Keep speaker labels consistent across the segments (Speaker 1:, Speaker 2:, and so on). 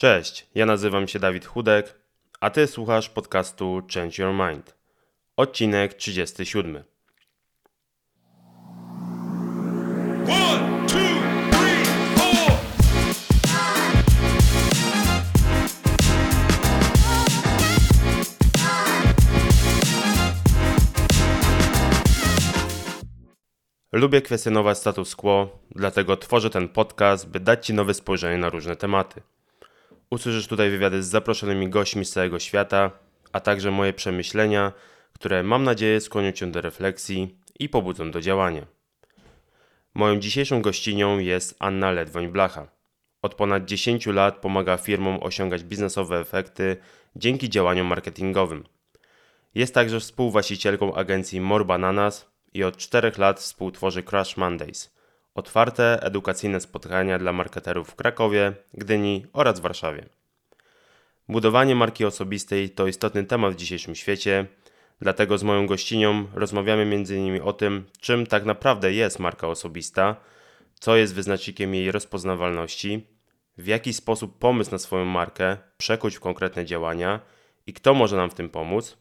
Speaker 1: Cześć, ja nazywam się Dawid Chudek, a ty słuchasz podcastu Change Your Mind. Odcinek 37.
Speaker 2: One, two, three, four.
Speaker 1: Lubię kwestionować status quo, dlatego tworzę ten podcast, by dać Ci nowe spojrzenie na różne tematy. Usłyszysz tutaj wywiady z zaproszonymi gośćmi z całego świata, a także moje przemyślenia, które mam nadzieję skłonią Cię do refleksji i pobudzą do działania. Moją dzisiejszą gościnią jest Anna Ledwoń-Blacha. Od ponad 10 lat pomaga firmom osiągać biznesowe efekty dzięki działaniom marketingowym. Jest także współwłaścicielką agencji More Bananas i od 4 lat współtworzy Crash Mondays. Otwarte, edukacyjne spotkania dla marketerów w Krakowie, Gdyni oraz Warszawie. Budowanie marki osobistej to istotny temat w dzisiejszym świecie, dlatego z moją gościnią rozmawiamy m.in. o tym, czym tak naprawdę jest marka osobista, co jest wyznacznikiem jej rozpoznawalności, w jaki sposób pomysł na swoją markę przekuć w konkretne działania i kto może nam w tym pomóc,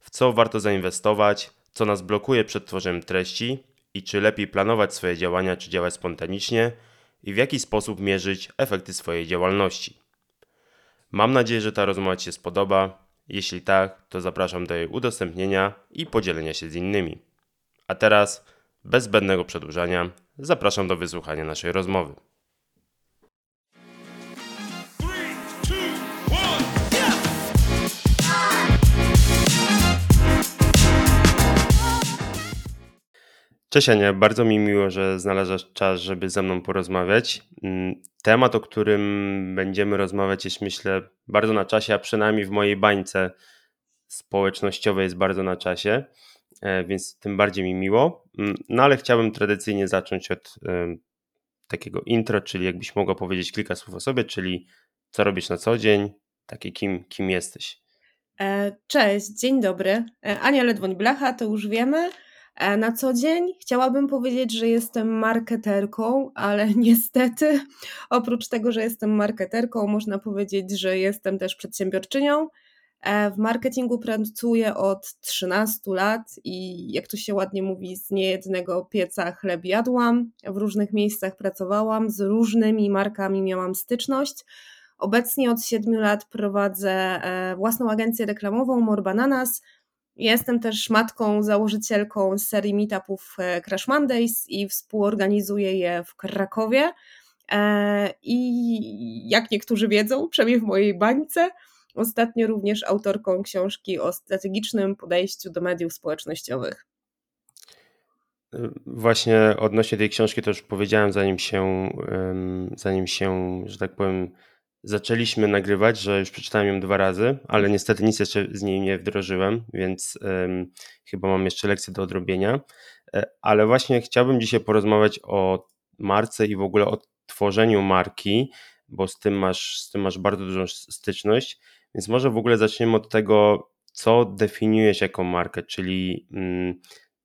Speaker 1: w co warto zainwestować, co nas blokuje przed tworzeniem treści i czy lepiej planować swoje działania, czy działać spontanicznie i w jaki sposób mierzyć efekty swojej działalności. Mam nadzieję, że ta rozmowa Ci się spodoba. Jeśli tak, to zapraszam do jej udostępnienia i podzielenia się z innymi. A teraz, bez zbędnego przedłużania, zapraszam do wysłuchania naszej rozmowy. Cześć Ania, bardzo mi miło, że znalazłaś czas, żeby ze mną porozmawiać. Mm, Temat, o którym będziemy rozmawiać jest myślę bardzo na czasie, a przynajmniej w mojej bańce społecznościowej jest bardzo na czasie, e, więc tym bardziej mi miło. Mm, No ale chciałbym tradycyjnie zacząć od em, takiego intro, czyli jakbyś mogła powiedzieć kilka słów o sobie, czyli co robisz na co dzień, takie kim, kim jesteś.
Speaker 3: E, Cześć, dzień dobry. E, Ania Ledwoń-Blacha, to już wiemy. E, Na co dzień chciałabym powiedzieć, że jestem marketerką, ale niestety oprócz tego, że jestem marketerką, można powiedzieć, że jestem też przedsiębiorczynią. E, W marketingu pracuję od 13 lat i jak to się ładnie mówi, z niejednego pieca chleb jadłam. W różnych miejscach pracowałam, z różnymi markami miałam styczność. Obecnie od 7 lat prowadzę e, własną agencję reklamową More Bananas. Jestem też matką, założycielką serii meetupów e, Crash Mondays i współorganizuję je w Krakowie. E, I jak niektórzy wiedzą, przynajmniej w mojej bańce, ostatnio również autorką książki o strategicznym podejściu do mediów społecznościowych.
Speaker 1: Właśnie odnośnie tej książki to już powiedziałem, zanim się, zanim się, że tak powiem, zaczęliśmy nagrywać, że już przeczytałem ją dwa razy, ale niestety nic jeszcze z niej nie wdrożyłem, więc em, chyba mam jeszcze lekcję do odrobienia. E, Ale właśnie chciałbym dzisiaj porozmawiać o marce i w ogóle o tworzeniu marki, bo z tym masz, z tym masz bardzo dużą styczność, więc może w ogóle zaczniemy od tego, co definiujesz jako markę, czyli mm,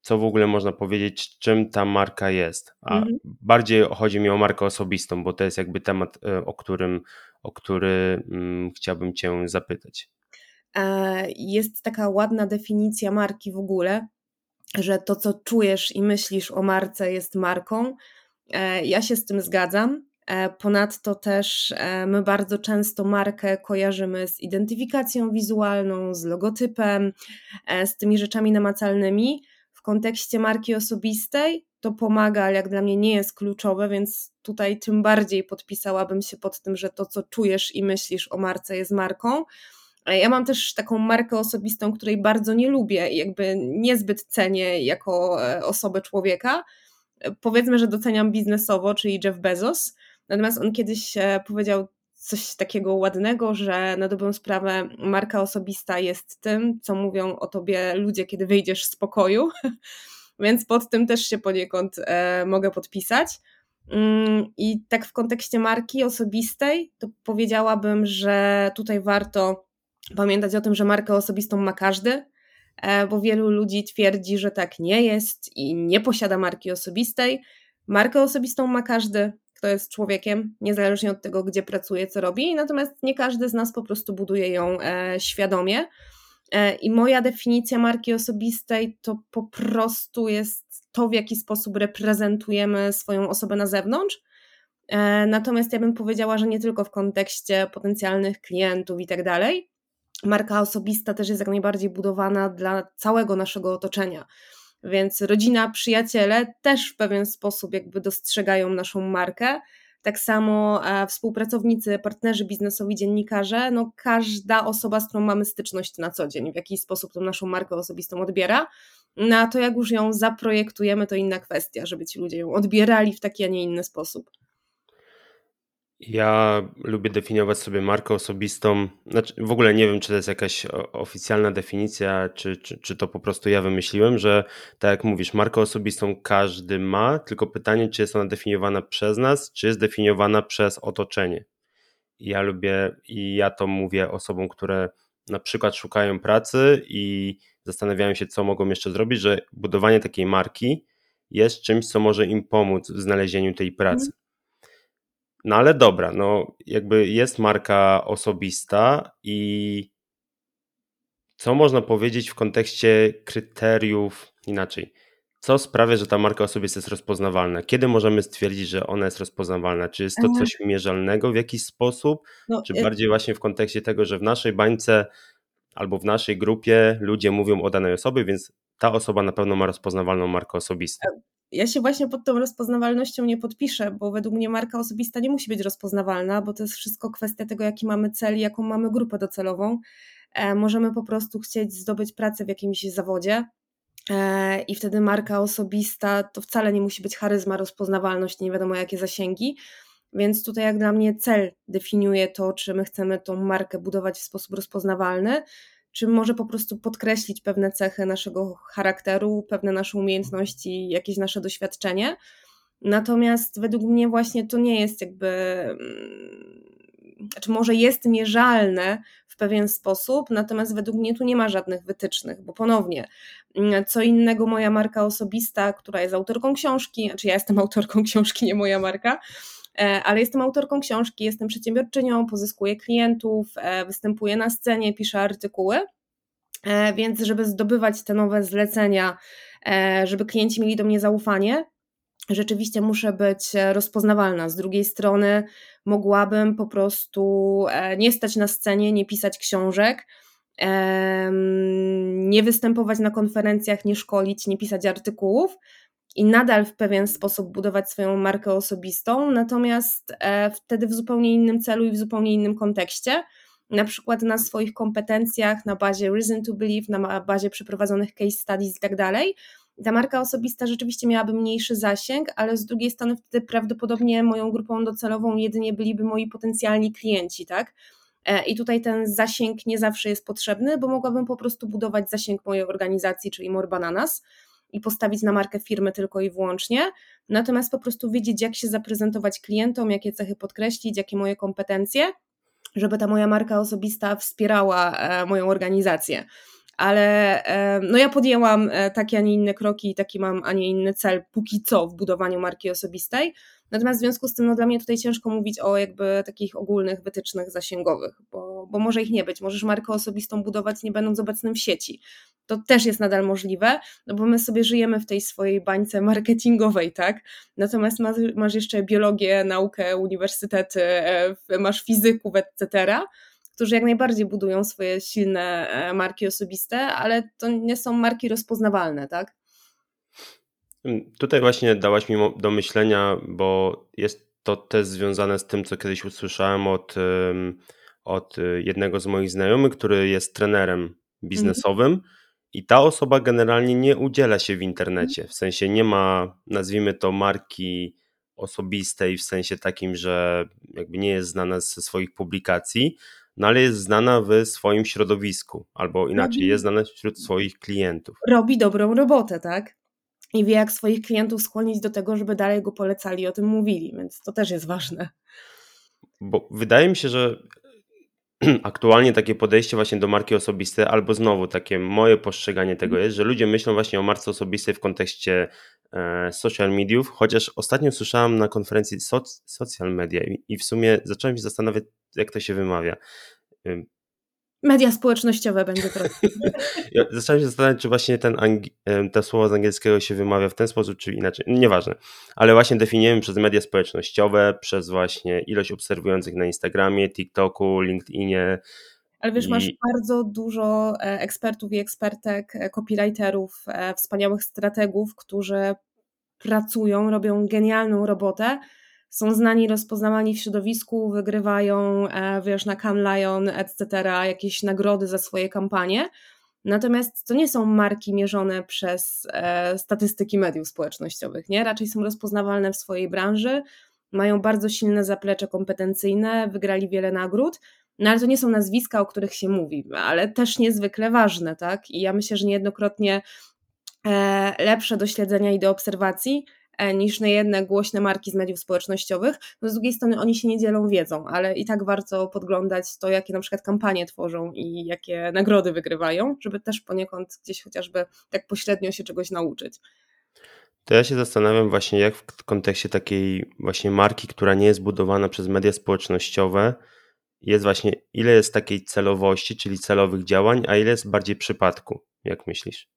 Speaker 1: co w ogóle można powiedzieć, czym ta marka jest. A
Speaker 3: Mhm.
Speaker 1: bardziej chodzi mi o markę osobistą, bo to jest jakby temat, e, o którym, o który mm, chciałbym Cię zapytać.
Speaker 3: E, Jest taka ładna definicja marki w ogóle, że to, co czujesz i myślisz o marce, jest marką. E, Ja się z tym zgadzam. E, Ponadto też my bardzo często markę kojarzymy z identyfikacją wizualną, z logotypem, z tymi rzeczami namacalnymi. W kontekście marki osobistej to pomaga, ale jak dla mnie nie jest kluczowe, więc tutaj tym bardziej podpisałabym się pod tym, że to, co czujesz i myślisz o marce, jest marką. Ja mam też taką markę osobistą, której bardzo nie lubię i jakby niezbyt cenię jako e, osobę człowieka. Powiedzmy, że doceniam biznesowo, czyli Jeff Bezos. Natomiast on kiedyś e, powiedział coś takiego ładnego, że na dobrą sprawę marka osobista jest tym, co mówią o tobie ludzie, kiedy wyjdziesz z pokoju. Więc pod tym też się poniekąd e, mogę podpisać. Mm, I tak w kontekście marki osobistej, to powiedziałabym, że tutaj warto pamiętać o tym, że markę osobistą ma każdy, e, bo wielu ludzi twierdzi, że tak nie jest i nie posiada marki osobistej. Markę osobistą ma każdy, kto jest człowiekiem, niezależnie od tego, gdzie pracuje, co robi. Natomiast nie każdy z nas po prostu buduje ją e, świadomie. E, I moja definicja marki osobistej to po prostu jest to, w jaki sposób reprezentujemy swoją osobę na zewnątrz. E, natomiast ja bym powiedziała, że nie tylko w kontekście potencjalnych klientów i tak dalej. Marka osobista też jest jak najbardziej budowana dla całego naszego otoczenia. Więc rodzina, przyjaciele też w pewien sposób jakby dostrzegają naszą markę. Tak samo e, współpracownicy, partnerzy biznesowi, dziennikarze, no każda osoba, z którą mamy styczność na co dzień, w jakiś sposób tą naszą markę osobistą odbiera. No a to jak już ją zaprojektujemy, to inna kwestia, żeby ci ludzie ją odbierali w taki, a nie inny sposób.
Speaker 1: Ja lubię definiować sobie markę osobistą. Znaczy, w ogóle nie wiem, czy to jest jakaś oficjalna definicja, czy, czy, czy to po prostu ja wymyśliłem, że tak jak mówisz, markę osobistą każdy ma, tylko pytanie, czy jest ona definiowana przez nas, czy jest definiowana przez otoczenie. Ja lubię, i ja to mówię osobom, które na przykład szukają pracy i zastanawiają się, co mogą jeszcze zrobić, że budowanie takiej marki jest czymś, co może im pomóc w znalezieniu tej pracy. No ale dobra, no jakby jest marka osobista i co można powiedzieć w kontekście kryteriów inaczej? Co sprawia, że ta marka osobista jest rozpoznawalna? Kiedy możemy stwierdzić, że ona jest rozpoznawalna? Czy jest to
Speaker 3: Mhm.
Speaker 1: coś mierzalnego w jakiś sposób?
Speaker 3: No,
Speaker 1: Czy
Speaker 3: y,
Speaker 1: bardziej właśnie w kontekście tego, że w naszej bańce albo w naszej grupie ludzie mówią o danej osobie, więc ta osoba na pewno ma rozpoznawalną markę osobistą?
Speaker 3: Ja się właśnie pod tą rozpoznawalnością nie podpiszę, bo według mnie marka osobista nie musi być rozpoznawalna, bo to jest wszystko kwestia tego, jaki mamy cel i jaką mamy grupę docelową. E, możemy po prostu chcieć zdobyć pracę w jakimś zawodzie, e, i wtedy marka osobista to wcale nie musi być charyzma, rozpoznawalność, nie wiadomo jakie zasięgi. Więc tutaj, jak dla mnie, cel definiuje to, czy my chcemy tą markę budować w sposób rozpoznawalny, czy może po prostu podkreślić pewne cechy naszego charakteru, pewne nasze umiejętności, jakieś nasze doświadczenie. Natomiast według mnie właśnie to nie jest jakby, znaczy może jest mierzalne w pewien sposób, natomiast według mnie tu nie ma żadnych wytycznych, bo ponownie, mm, co innego moja marka osobista, która jest autorką książki, znaczy ja jestem autorką książki, nie moja marka, ale jestem autorką książki, jestem przedsiębiorczynią, pozyskuję klientów, e, występuję na scenie, piszę artykuły. E, więc, żeby zdobywać te nowe zlecenia, żeby klienci mieli do mnie zaufanie, rzeczywiście muszę być rozpoznawalna. Z drugiej strony, mogłabym po prostu nie stać na scenie, nie pisać książek, nie występować na konferencjach, nie szkolić, nie pisać artykułów, i nadal w pewien sposób budować swoją markę osobistą, natomiast e, wtedy w zupełnie innym celu i w zupełnie innym kontekście. Na przykład na swoich kompetencjach, na bazie Reason to Believe, na bazie przeprowadzonych case studies i tak dalej. Ta marka osobista rzeczywiście miałaby mniejszy zasięg, ale z drugiej strony wtedy prawdopodobnie moją grupą docelową jedynie byliby moi potencjalni klienci, tak? E, I tutaj ten zasięg nie zawsze jest potrzebny, bo mogłabym po prostu budować zasięg mojej organizacji, czyli More Bananas, i postawić na markę firmy tylko i wyłącznie, natomiast po prostu wiedzieć, jak się zaprezentować klientom, jakie cechy podkreślić, jakie moje kompetencje, żeby ta moja marka osobista wspierała e, moją organizację. Ale no ja podjęłam e, takie, a nie inne kroki i taki mam, a nie inny cel póki co w budowaniu marki osobistej. Natomiast w związku z tym no dla mnie tutaj ciężko mówić o jakby takich ogólnych wytycznych zasięgowych, bo, bo może ich nie być. Możesz markę osobistą budować nie będąc obecnym w sieci. To też jest nadal możliwe, no bo my sobie żyjemy w tej swojej bańce marketingowej, tak? Natomiast masz, masz jeszcze biologię, naukę, uniwersytety, e, masz fizyków, etc., którzy jak najbardziej budują swoje silne e, marki osobiste, ale to nie są marki rozpoznawalne, tak?
Speaker 1: Tutaj właśnie dałaś mi do myślenia, bo jest to też związane z tym, co kiedyś usłyszałem od, od jednego z moich znajomych, który jest trenerem biznesowym. I ta osoba generalnie nie udziela się w internecie, w sensie nie ma, nazwijmy to, marki osobistej, w sensie takim, że jakby nie jest znana ze swoich publikacji, no ale jest znana w swoim środowisku, albo inaczej, jest znana wśród swoich klientów.
Speaker 3: Robi dobrą robotę, tak? i wie, jak swoich klientów skłonić do tego, żeby dalej go polecali i o tym mówili, więc to też jest ważne.
Speaker 1: Bo wydaje mi się, że aktualnie takie podejście właśnie do marki osobistej, albo znowu takie moje postrzeganie tego jest, że ludzie myślą właśnie o marce osobistej w kontekście e, social mediów, chociaż ostatnio słyszałem na konferencji soc, social media i, i w sumie zacząłem się zastanawiać, jak to się wymawia. Ym,
Speaker 3: Media społecznościowe będzie prosto.
Speaker 1: Ja zacząłem się zastanawiać, czy właśnie ten te słowo z angielskiego się wymawia w ten sposób, czy inaczej. Nieważne. Ale właśnie definiujemy przez media społecznościowe, przez właśnie ilość obserwujących na Instagramie, TikToku, LinkedInie.
Speaker 3: Ale wiesz, masz
Speaker 1: I-
Speaker 3: bardzo dużo e, ekspertów i ekspertek, e, copywriterów, e, wspaniałych strategów, którzy pracują, robią genialną robotę, są znani, rozpoznawani w środowisku, wygrywają, e, wiesz, na Cannes Lion, etc., jakieś nagrody za swoje kampanie. Natomiast to nie są marki mierzone przez e, statystyki mediów społecznościowych, nie? Raczej są rozpoznawalne w swojej branży, mają bardzo silne zaplecze kompetencyjne, wygrali wiele nagród, no ale to nie są nazwiska, o których się mówi, ale też niezwykle ważne, tak? I ja myślę, że niejednokrotnie e, lepsze do śledzenia i do obserwacji e, niż niejedne głośne marki z mediów społecznościowych. No z drugiej strony oni się nie dzielą wiedzą, ale i tak warto podglądać to, jakie na przykład kampanie tworzą i jakie nagrody wygrywają, żeby też poniekąd gdzieś chociażby tak pośrednio się czegoś nauczyć.
Speaker 1: To ja się zastanawiam właśnie, jak w kontekście takiej właśnie marki, która nie jest budowana przez media społecznościowe, jest właśnie, ile jest takiej celowości, czyli celowych działań, a ile jest bardziej przypadku, jak myślisz?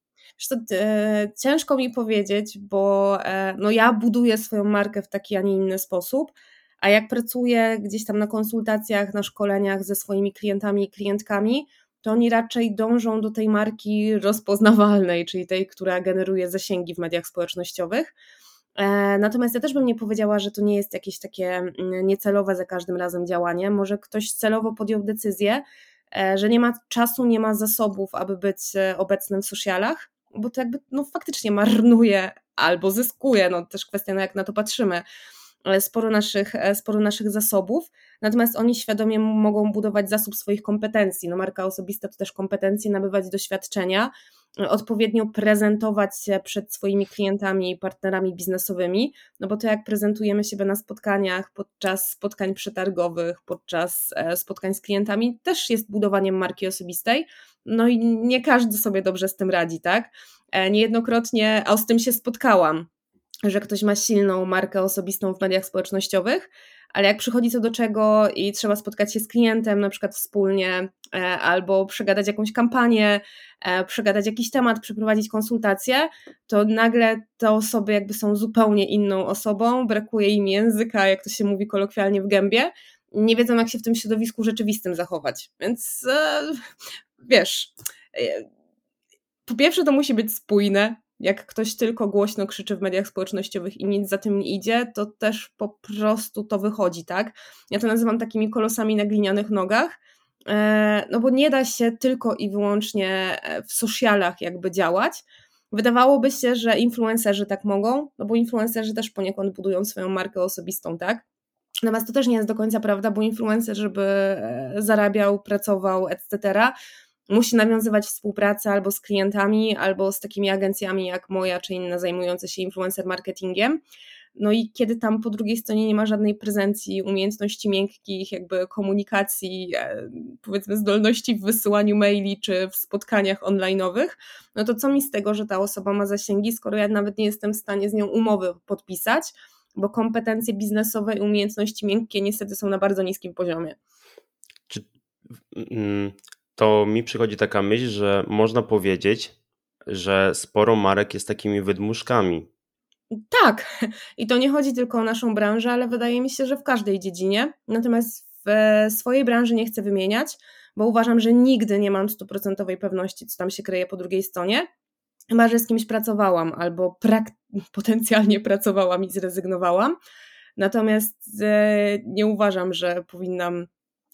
Speaker 3: Co, e, ciężko mi powiedzieć, bo e, no ja buduję swoją markę w taki, a nie inny sposób, a jak pracuję gdzieś tam na konsultacjach, na szkoleniach ze swoimi klientami i klientkami, to oni raczej dążą do tej marki rozpoznawalnej, czyli tej, która generuje zasięgi w mediach społecznościowych. E, Natomiast ja też bym nie powiedziała, że to nie jest jakieś takie mm, niecelowe za każdym razem działanie. Może ktoś celowo podjął decyzję, e, że nie ma czasu, nie ma zasobów, aby być e, obecnym w socialach, bo to jakby no, faktycznie marnuje albo zyskuje, no też kwestia, no, jak na to patrzymy, e, sporo naszych, e, sporo naszych zasobów, natomiast oni świadomie mogą budować zasób swoich kompetencji. No, marka osobista to też kompetencje, nabywać doświadczenia, odpowiednio prezentować się przed swoimi klientami i partnerami biznesowymi, no bo to jak prezentujemy siebie na spotkaniach, podczas spotkań przetargowych, podczas e, spotkań z klientami, też jest budowaniem marki osobistej. No i nie każdy sobie dobrze z tym radzi, tak? E, Niejednokrotnie, a z tym się spotkałam, że ktoś ma silną markę osobistą w mediach społecznościowych, ale jak przychodzi co do czego i trzeba spotkać się z klientem, na przykład wspólnie, e, albo przegadać jakąś kampanię, e, przegadać jakiś temat, przeprowadzić konsultację, to nagle te osoby jakby są zupełnie inną osobą, brakuje im języka, jak to się mówi kolokwialnie w gębie, nie wiedzą jak się w tym środowisku rzeczywistym zachować. Więc e, wiesz, po pierwsze to musi być spójne. Jak ktoś tylko głośno krzyczy w mediach społecznościowych i nic za tym nie idzie, to też po prostu to wychodzi, tak? Ja to nazywam takimi kolosami na glinianych nogach, e, no bo nie da się tylko i wyłącznie e, w socialach jakby działać. Wydawałoby się, że influencerzy tak mogą, no bo influencerzy też poniekąd budują swoją markę osobistą, tak? Natomiast to też nie jest do końca prawda, bo influencer, żeby e, zarabiał, pracował, etc., musi nawiązywać współpracę albo z klientami, albo z takimi agencjami jak moja, czy inne zajmujące się influencer marketingiem. No i kiedy tam po drugiej stronie nie ma żadnej prezencji, umiejętności miękkich, jakby komunikacji, e, powiedzmy zdolności w wysyłaniu maili czy w spotkaniach online'owych, no to co mi z tego, że ta osoba ma zasięgi, skoro ja nawet nie jestem w stanie z nią umowy podpisać, bo kompetencje biznesowe i umiejętności miękkie niestety są na bardzo niskim poziomie.
Speaker 1: Czy, mm, to mi przychodzi taka myśl, że można powiedzieć, że sporo marek jest takimi wydmuszkami.
Speaker 3: Tak, i to nie chodzi tylko o naszą branżę, ale wydaje mi się, że w każdej dziedzinie. Natomiast w swojej branży nie chcę wymieniać, bo uważam, że nigdy nie mam stuprocentowej pewności, co tam się kryje po drugiej stronie. Chyba, że z kimś pracowałam albo prak- potencjalnie pracowałam i zrezygnowałam. Natomiast e, nie uważam, że powinnam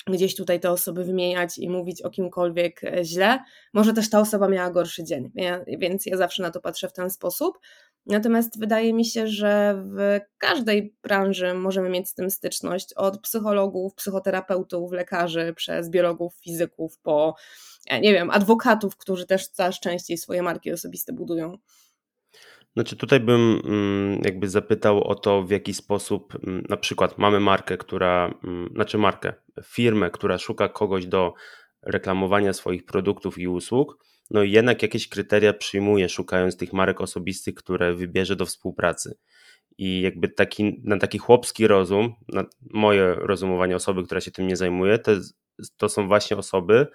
Speaker 3: gdzieś tutaj te osoby wymieniać i mówić o kimkolwiek e, źle. Może też ta osoba miała gorszy dzień, więc ja zawsze na to patrzę w ten sposób. Natomiast wydaje mi się, że w każdej branży możemy mieć z tym styczność, od psychologów, psychoterapeutów, lekarzy, przez biologów, fizyków, po, nie wiem, adwokatów, którzy też coraz częściej swoje marki osobiste budują.
Speaker 1: Znaczy tutaj bym mm, jakby zapytał o to, w jaki sposób mm, na przykład mamy markę, która, mm, znaczy markę, firmę, która szuka kogoś do reklamowania swoich produktów i usług, no i jednak jakieś kryteria przyjmuje, szukając tych marek osobistych, które wybierze do współpracy. I jakby taki, na taki chłopski rozum, moje rozumowanie osoby, która się tym nie zajmuje, to, to są właśnie osoby,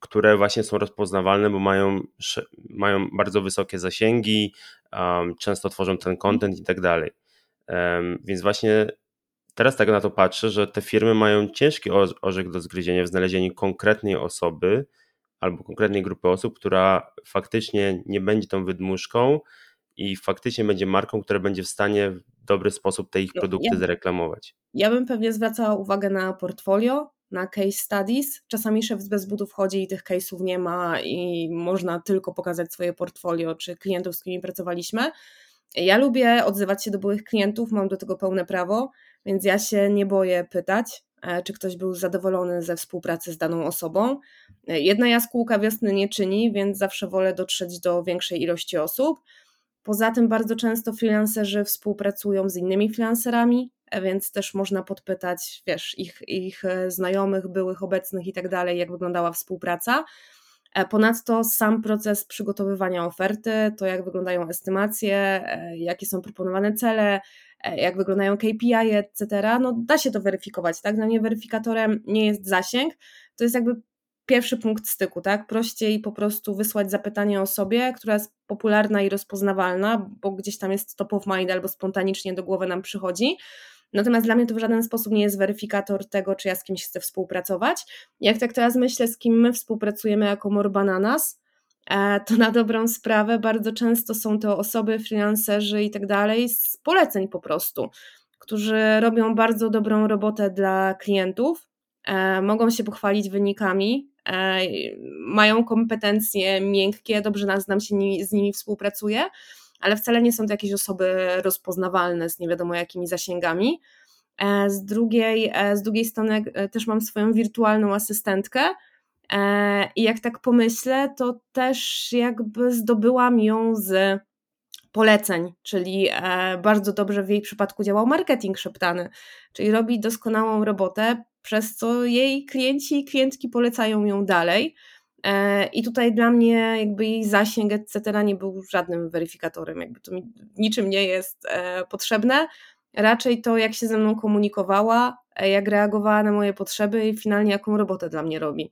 Speaker 1: które właśnie są rozpoznawalne, bo mają, mają bardzo wysokie zasięgi, często tworzą ten content i tak dalej. Więc właśnie teraz tak na to patrzę, że te firmy mają ciężki orzech do zgryzienia w znalezieniu konkretnej osoby albo konkretnej grupy osób, która faktycznie nie będzie tą wydmuszką i faktycznie będzie marką, która będzie w stanie w dobry sposób te ich no, produkty ja, zareklamować.
Speaker 3: Ja bym pewnie zwracała uwagę na portfolio, na case studies. Czasami szef bez butów chodzi i tych case'ów nie ma i można tylko pokazać swoje portfolio czy klientów, z którymi pracowaliśmy. Ja lubię odzywać się do byłych klientów, mam do tego pełne prawo, więc ja się nie boję pytać, e, czy ktoś był zadowolony ze współpracy z daną osobą. E, jedna jaskółka wiosny nie czyni, więc zawsze wolę dotrzeć do większej ilości osób. Poza tym bardzo często freelancerzy współpracują z innymi freelancerami, więc też można podpytać, wiesz, ich, ich e, znajomych, byłych, obecnych i tak dalej, jak wyglądała współpraca. E, ponadto sam proces przygotowywania oferty, to jak wyglądają estymacje, jakie są proponowane cele, jak wyglądają KPI, etc., no da się to weryfikować, tak? Dla mnie weryfikatorem nie jest zasięg, to jest jakby pierwszy punkt styku, tak? Prościej po prostu wysłać zapytanie osobie, która jest popularna i rozpoznawalna, bo gdzieś tam jest top of mind albo spontanicznie do głowy nam przychodzi. Natomiast dla mnie to w żaden sposób nie jest weryfikator tego, czy ja z kimś chcę współpracować. Jak tak teraz myślę, z kim my współpracujemy jako Morbananas, e, to na dobrą sprawę bardzo często są to osoby, freelancerzy i tak dalej z poleceń po prostu, którzy robią bardzo dobrą robotę dla klientów, e, mogą się pochwalić wynikami, E, mają kompetencje miękkie, dobrze znam się z nimi współpracuję, ale wcale nie są to jakieś osoby rozpoznawalne z nie wiadomo jakimi zasięgami. E, z drugiej, e, z drugiej strony też mam swoją wirtualną asystentkę, i jak tak pomyślę, to też jakby zdobyłam ją z poleceń, czyli bardzo dobrze w jej przypadku działał marketing szeptany, czyli robi doskonałą robotę, przez co jej klienci i klientki polecają ją dalej. E, I tutaj dla mnie jakby jej zasięg, etc., nie był żadnym weryfikatorem, jakby to mi niczym nie jest e, potrzebne. Raczej to, jak się ze mną komunikowała, e, jak reagowała na moje potrzeby i finalnie jaką robotę dla mnie robi.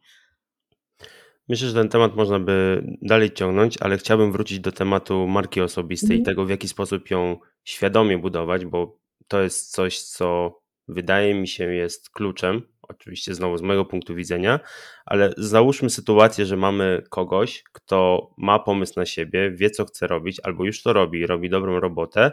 Speaker 1: Myślę, że ten temat można by dalej ciągnąć, ale chciałbym wrócić do tematu marki osobistej i mm. tego, w jaki sposób ją świadomie budować, bo to jest coś, co wydaje mi się jest kluczem, oczywiście znowu z mojego punktu widzenia, ale załóżmy sytuację, że mamy kogoś, kto ma pomysł na siebie, wie co chce robić, albo już to robi, robi dobrą robotę,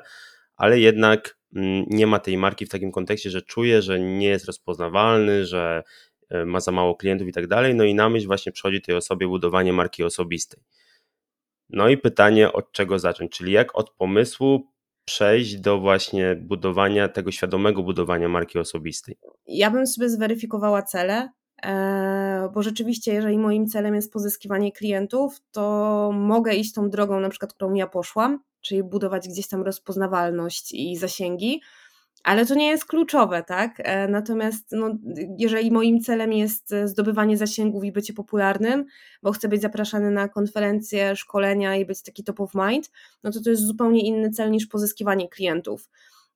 Speaker 1: ale jednak mm, nie ma tej marki w takim kontekście, że czuje, że nie jest rozpoznawalny, że e, ma za mało klientów i tak dalej. No i na myśl właśnie przychodzi tej osobie budowanie marki osobistej. No i pytanie, od czego zacząć, czyli jak od pomysłu przejść do właśnie budowania tego świadomego budowania marki osobistej?
Speaker 3: Ja bym sobie zweryfikowała cele, e, bo rzeczywiście, jeżeli moim celem jest pozyskiwanie klientów, to mogę iść tą drogą, na przykład, którą ja poszłam, czyli budować gdzieś tam rozpoznawalność i zasięgi ale to nie jest kluczowe, tak? E, natomiast no, jeżeli moim celem jest zdobywanie zasięgów i bycie popularnym, bo chcę być zapraszany na konferencje, szkolenia i być taki top of mind, no to to jest zupełnie inny cel niż pozyskiwanie klientów.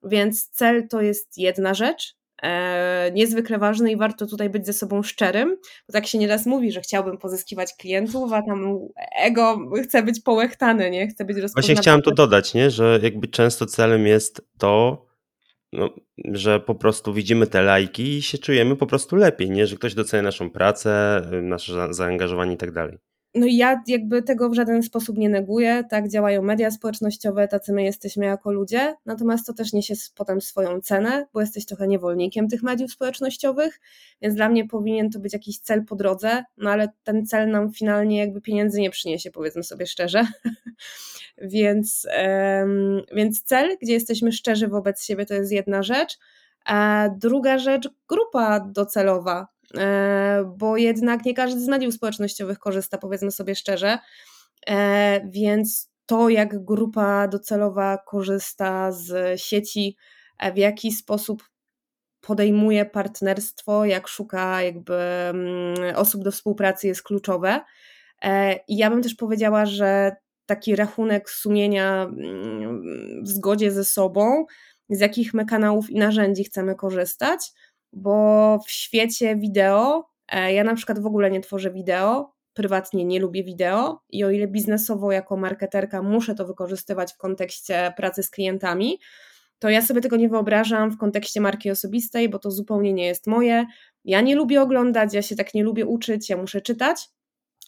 Speaker 3: Więc cel to jest jedna rzecz, e, niezwykle ważny i warto tutaj być ze sobą szczerym, bo tak się nieraz mówi, że chciałbym pozyskiwać klientów, a tam ego chce być połechtane, nie? Chce być rozpoznawany.
Speaker 1: Właśnie chciałem to dodać, nie? że jakby często celem jest to, no, że po prostu widzimy te lajki i się czujemy po prostu lepiej, nie? Że ktoś docenia naszą pracę, nasze zaangażowanie i tak dalej.
Speaker 3: No ja jakby tego w żaden sposób nie neguję, tak działają media społecznościowe, tacy my jesteśmy jako ludzie, natomiast to też niesie potem swoją cenę, bo jesteś trochę niewolnikiem tych mediów społecznościowych, więc dla mnie powinien to być jakiś cel po drodze, no ale ten cel nam finalnie jakby pieniędzy nie przyniesie, powiedzmy sobie szczerze. więc, um, więc cel, gdzie jesteśmy szczerzy wobec siebie, to jest jedna rzecz, a druga rzecz, grupa docelowa, bo jednak nie każdy z mediów społecznościowych korzysta, powiedzmy sobie szczerze. E, więc to, jak grupa docelowa korzysta z sieci, w jaki sposób podejmuje partnerstwo, jak szuka jakby mm, osób do współpracy jest kluczowe. I ja bym też powiedziała, że taki rachunek sumienia mm, w zgodzie ze sobą, z jakich my kanałów i narzędzi chcemy korzystać, bo w świecie wideo, e, ja na przykład w ogóle nie tworzę wideo, prywatnie nie lubię wideo i o ile biznesowo jako marketerka muszę to wykorzystywać w kontekście pracy z klientami, to ja sobie tego nie wyobrażam w kontekście marki osobistej, bo to zupełnie nie jest moje. Ja nie lubię oglądać, ja się tak nie lubię uczyć, ja muszę czytać.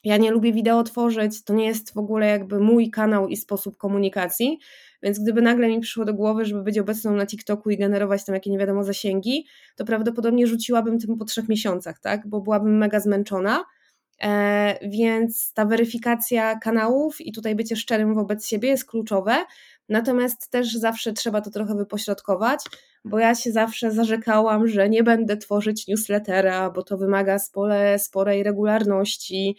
Speaker 3: Ja nie lubię wideo tworzyć, to nie jest w ogóle jakby mój kanał i sposób komunikacji, więc gdyby nagle mi przyszło do głowy, żeby być obecną na TikToku i generować tam jakieś nie wiadomo zasięgi, to prawdopodobnie rzuciłabym tym po trzech miesiącach, tak? Bo byłabym mega zmęczona. E, więc ta weryfikacja kanałów i tutaj bycie szczerym wobec siebie jest kluczowe. Natomiast też zawsze trzeba to trochę wypośrodkować, bo ja się zawsze zarzekałam, że nie będę tworzyć newslettera, bo to wymaga spore, sporej regularności,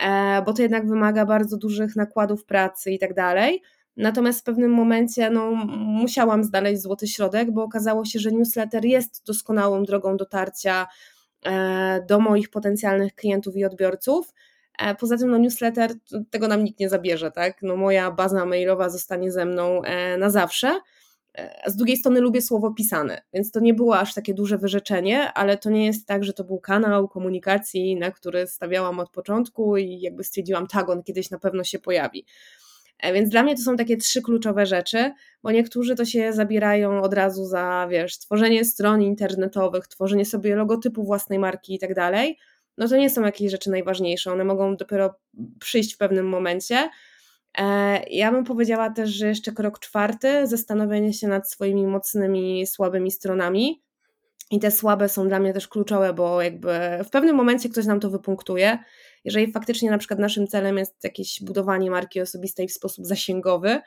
Speaker 3: e, bo to jednak wymaga bardzo dużych nakładów pracy i tak dalej. Natomiast w pewnym momencie no, musiałam znaleźć złoty środek, bo okazało się, że newsletter jest doskonałą drogą dotarcia e, do moich potencjalnych klientów i odbiorców. E, poza tym no, newsletter, tego nam nikt nie zabierze, tak? No, moja baza mailowa zostanie ze mną e, na zawsze. Z drugiej strony lubię słowo pisane, więc to nie było aż takie duże wyrzeczenie, ale to nie jest tak, że to był kanał komunikacji, na który stawiałam od początku i jakby stwierdziłam, tak, on kiedyś na pewno się pojawi. E, więc dla mnie to są takie trzy kluczowe rzeczy, bo niektórzy to się zabierają od razu za, wiesz, tworzenie stron internetowych, tworzenie sobie logotypu własnej marki i tak dalej. No to nie są jakieś rzeczy najważniejsze, one mogą dopiero przyjść w pewnym momencie. E, ja bym powiedziała też, że jeszcze krok czwarty, zastanowienie się nad swoimi mocnymi, słabymi stronami. I te słabe są dla mnie też kluczowe, bo jakby w pewnym momencie ktoś nam to wypunktuje jeżeli faktycznie na przykład naszym celem jest jakieś budowanie marki osobistej w sposób zasięgowy,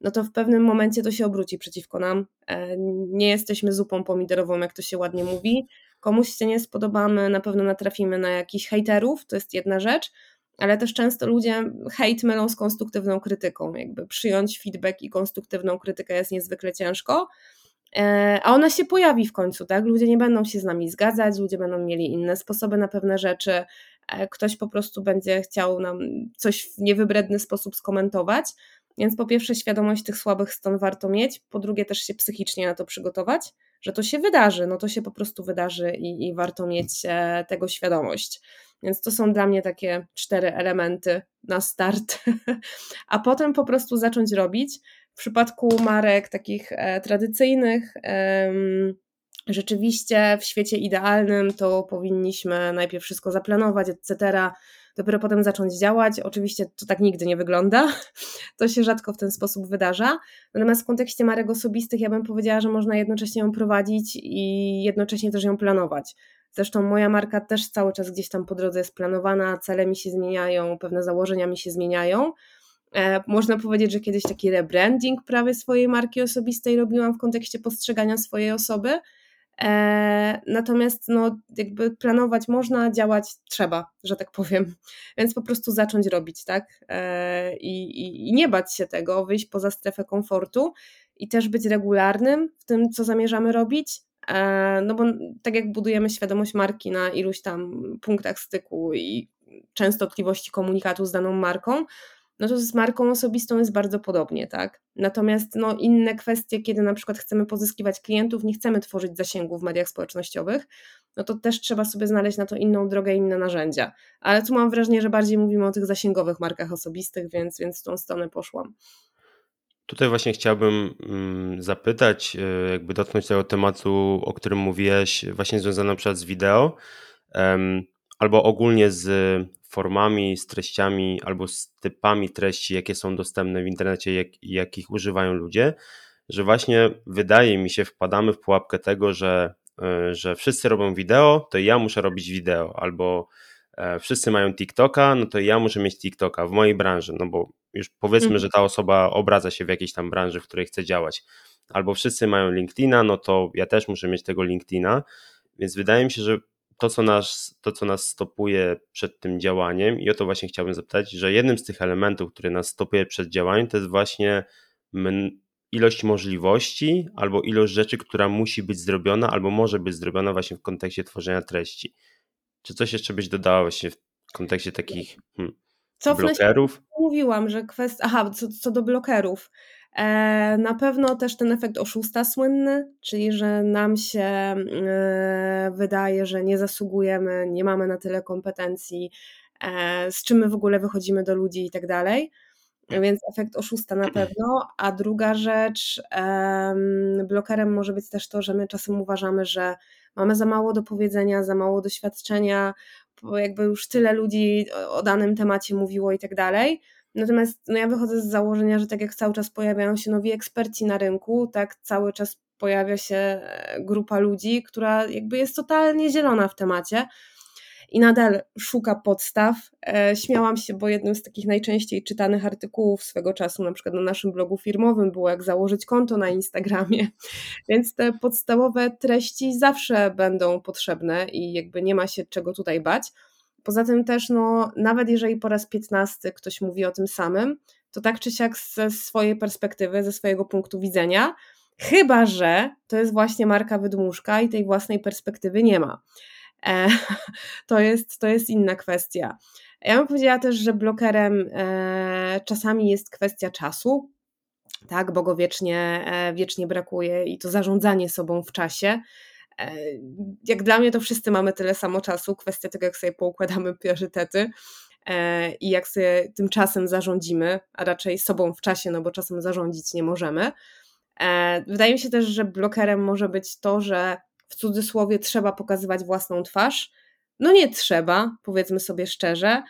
Speaker 3: no to w pewnym momencie to się obróci przeciwko nam. E, nie jesteśmy zupą pomidorową, jak to się ładnie mówi. Komuś się nie spodobamy, na pewno natrafimy na jakichś hejterów, to jest jedna rzecz, ale też często ludzie hejt mylą z konstruktywną krytyką. Jakby przyjąć feedback i konstruktywną krytykę jest niezwykle ciężko. E, a ona się pojawi w końcu, tak? Ludzie nie będą się z nami zgadzać, ludzie będą mieli inne sposoby na pewne rzeczy, ktoś po prostu będzie chciał nam coś w niewybredny sposób skomentować. Więc po pierwsze, świadomość tych słabych stron warto mieć, po drugie, też się psychicznie na to przygotować, że to się wydarzy, no to się po prostu wydarzy i, i warto mieć e, tego świadomość. Więc to są dla mnie takie cztery elementy na start, a potem po prostu zacząć robić. W przypadku marek takich e, tradycyjnych, rzeczywiście w świecie idealnym to powinniśmy najpierw wszystko zaplanować, etc., dopiero potem zacząć działać. Oczywiście to tak nigdy nie wygląda, to się rzadko w ten sposób wydarza. Natomiast w kontekście marek osobistych ja bym powiedziała, że można jednocześnie ją prowadzić i jednocześnie też ją planować. Zresztą moja marka też cały czas gdzieś tam po drodze jest planowana, cele mi się zmieniają, pewne założenia mi się zmieniają. E, można powiedzieć, że kiedyś taki rebranding prawie swojej marki osobistej robiłam w kontekście postrzegania swojej osoby. E, natomiast no, jakby planować można, działać trzeba, że tak powiem. Więc po prostu zacząć robić, tak? E, I, i, i nie bać się tego, wyjść poza strefę komfortu i też być regularnym w tym, co zamierzamy robić. No bo tak jak budujemy świadomość marki na iluś tam punktach styku i częstotliwości komunikatu z daną marką, no to z marką osobistą jest bardzo podobnie, tak? Natomiast no, inne kwestie, kiedy na przykład chcemy pozyskiwać klientów, nie chcemy tworzyć zasięgu w mediach społecznościowych, no to też trzeba sobie znaleźć na to inną drogę, inne narzędzia. Ale tu mam wrażenie, że bardziej mówimy o tych zasięgowych markach osobistych, więc, więc w tą stronę poszłam.
Speaker 1: Tutaj właśnie chciałbym mm, zapytać, e, jakby dotknąć tego tematu, o którym mówiłeś, właśnie związany na przykład z wideo, albo ogólnie z formami, z treściami albo z typami treści, jakie są dostępne w internecie, jak, jakich używają ludzie, że właśnie wydaje mi się, wpadamy w pułapkę tego, że, e, że wszyscy robią wideo, to ja muszę robić wideo, albo e, wszyscy mają TikToka, no to ja muszę mieć TikToka w mojej branży, no bo już powiedzmy, mhm. że ta osoba obraca się w jakiejś tam branży, w której chce działać. Albo wszyscy mają LinkedIna, no to ja też muszę mieć tego LinkedIna, więc wydaje mi się, że to, co nas, to, co nas stopuje przed tym działaniem, i o to właśnie chciałbym zapytać, że jednym z tych elementów, który nas stopuje przed działaniem, to jest właśnie ilość możliwości albo ilość rzeczy, która musi być zrobiona albo może być zrobiona właśnie w kontekście tworzenia treści. Czy coś jeszcze byś dodała właśnie w kontekście takich hmm, blokerów? Się,
Speaker 3: mówiłam, że kwestia. Aha, co, co do blokerów. E, na pewno też ten efekt oszusta słynny, czyli że nam się e, wydaje, że nie zasługujemy, nie mamy na tyle kompetencji, e, z czym my w ogóle wychodzimy do ludzi i tak dalej. Więc efekt oszusta na pewno. A druga rzecz, blokerem może być też to, że my czasem uważamy, że mamy za mało do powiedzenia, za mało doświadczenia, bo jakby już tyle ludzi o danym temacie mówiło i tak dalej. Natomiast no ja wychodzę z założenia, że tak jak cały czas pojawiają się nowi eksperci na rynku, tak cały czas pojawia się e, grupa ludzi, która jakby jest totalnie zielona w temacie i nadal szuka podstaw. E, śmiałam się, bo jednym z takich najczęściej czytanych artykułów swego czasu, na przykład na naszym blogu firmowym, było jak założyć konto na Instagramie. Więc te podstawowe treści zawsze będą potrzebne i jakby nie ma się czego tutaj bać. Poza tym też, no, nawet jeżeli po raz piętnasty ktoś mówi o tym samym, to tak czy siak ze swojej perspektywy, ze swojego punktu widzenia, chyba że to jest właśnie marka wydmuszka i tej własnej perspektywy nie ma. E, to, jest, to jest inna kwestia. Ja bym powiedziała też, że blokerem e, czasami jest kwestia czasu, tak, bo go wiecznie, e, wiecznie brakuje i to zarządzanie sobą w czasie. Jak dla mnie to wszyscy mamy tyle samo czasu, kwestia tego, jak sobie poukładamy priorytety i jak sobie tym czasem zarządzimy, a raczej sobą w czasie, no bo czasem zarządzić nie możemy. Wydaje mi się też, że blokerem może być to, że w cudzysłowie trzeba pokazywać własną twarz. No nie trzeba, powiedzmy sobie szczerze.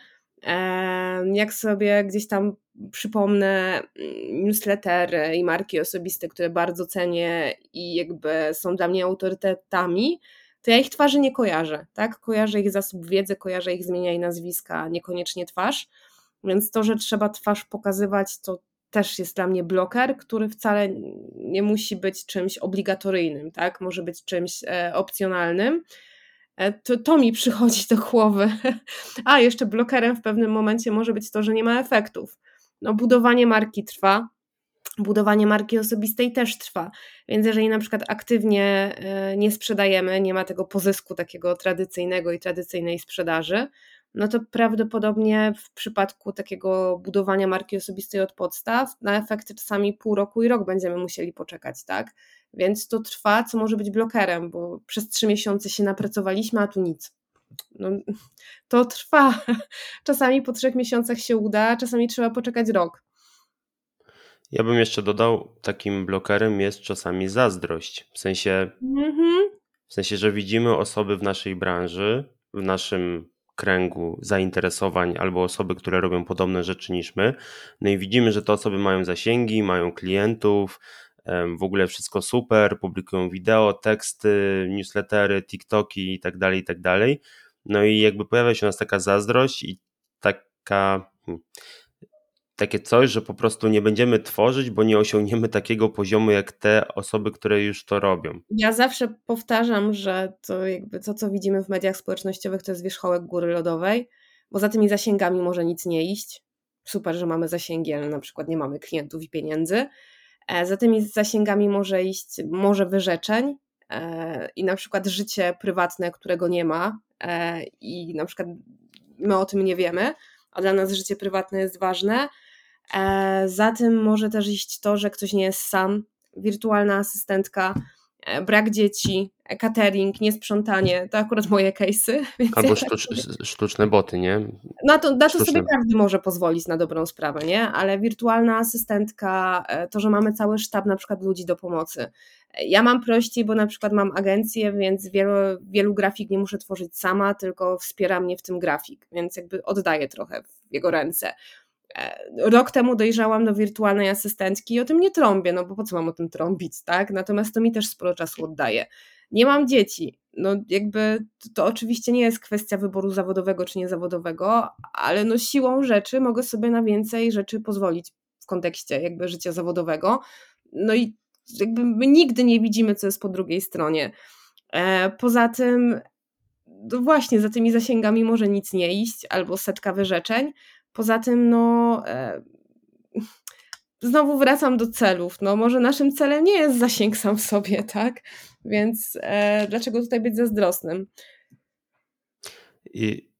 Speaker 3: Jak sobie gdzieś tam przypomnę mm, newslettery i marki osobiste, które bardzo cenię i jakby są dla mnie autorytetami, to ja ich twarzy nie kojarzę, tak? Kojarzę ich zasób wiedzy, kojarzę ich zmienia i nazwiska, niekoniecznie twarz. Więc to, że trzeba twarz pokazywać, to też jest dla mnie bloker, który wcale nie musi być czymś obligatoryjnym, tak? Może być czymś e, opcjonalnym. E, to, to mi przychodzi do głowy. A, jeszcze blokerem w pewnym momencie może być to, że nie ma efektów. No, budowanie marki trwa, budowanie marki osobistej też trwa. Więc jeżeli na przykład aktywnie e, nie sprzedajemy, nie ma tego pozysku takiego tradycyjnego i tradycyjnej sprzedaży, no to prawdopodobnie w przypadku takiego budowania marki osobistej od podstaw na efekty czasami pół roku i rok będziemy musieli poczekać, tak? Więc to trwa, co może być blokerem, bo przez trzy miesiące się napracowaliśmy, a tu nic. No, to trwa. Czasami po trzech miesiącach się uda, czasami trzeba poczekać rok.
Speaker 1: Ja bym jeszcze dodał, takim blokerem jest czasami zazdrość. W sensie, mhm. w sensie, że widzimy osoby w naszej branży, w naszym kręgu zainteresowań albo osoby, które robią podobne rzeczy niż my. No i widzimy, że te osoby mają zasięgi, mają klientów, w ogóle wszystko super, publikują wideo, teksty, newslettery, TikToki i tak dalej, i tak dalej. No i jakby pojawia się u nas taka zazdrość i taka hmm, takie coś, że po prostu nie będziemy tworzyć, bo nie osiągniemy takiego poziomu jak te osoby, które już to robią.
Speaker 3: Ja zawsze powtarzam, że to jakby to, co widzimy w mediach społecznościowych, to jest wierzchołek góry lodowej, bo za tymi zasięgami może nic nie iść. Super, że mamy zasięgi, ale na przykład nie mamy klientów i pieniędzy. E, za tymi zasięgami może iść może wyrzeczeń e, i na przykład życie prywatne, którego nie ma e, i na przykład my o tym nie wiemy, a dla nas życie prywatne jest ważne, za tym może też iść to, że ktoś nie jest sam, wirtualna asystentka, brak dzieci, e, catering, niesprzątanie, to akurat moje case'y.
Speaker 1: Albo sztucz, sztuczne boty, nie?
Speaker 3: Na to, na to sobie każdy może pozwolić na dobrą sprawę, nie? Ale wirtualna asystentka, to, że mamy cały sztab na przykład ludzi do pomocy. Ja mam prościej, bo na przykład mam agencję, więc wielu, wielu grafik nie muszę tworzyć sama, tylko wspiera mnie w tym grafik, więc jakby oddaję trochę w jego ręce. E, rok temu dojrzałam do wirtualnej asystentki i o tym nie trąbię, no bo po co mam o tym trąbić, tak? Natomiast to mi też sporo czasu oddaje. Nie mam dzieci. No jakby to, oczywiście nie jest kwestia wyboru zawodowego czy niezawodowego, ale no siłą rzeczy mogę sobie na więcej rzeczy pozwolić w kontekście jakby życia zawodowego. No i jakby my nigdy nie widzimy, co jest po drugiej stronie. E, poza tym no właśnie za tymi zasięgami może nic nie iść, albo setka wyrzeczeń. Poza tym, no. E, znowu wracam do celów. No, może naszym celem nie jest zasięg sam w sobie, tak? Więc e, dlaczego tutaj być zazdrosnym?
Speaker 1: I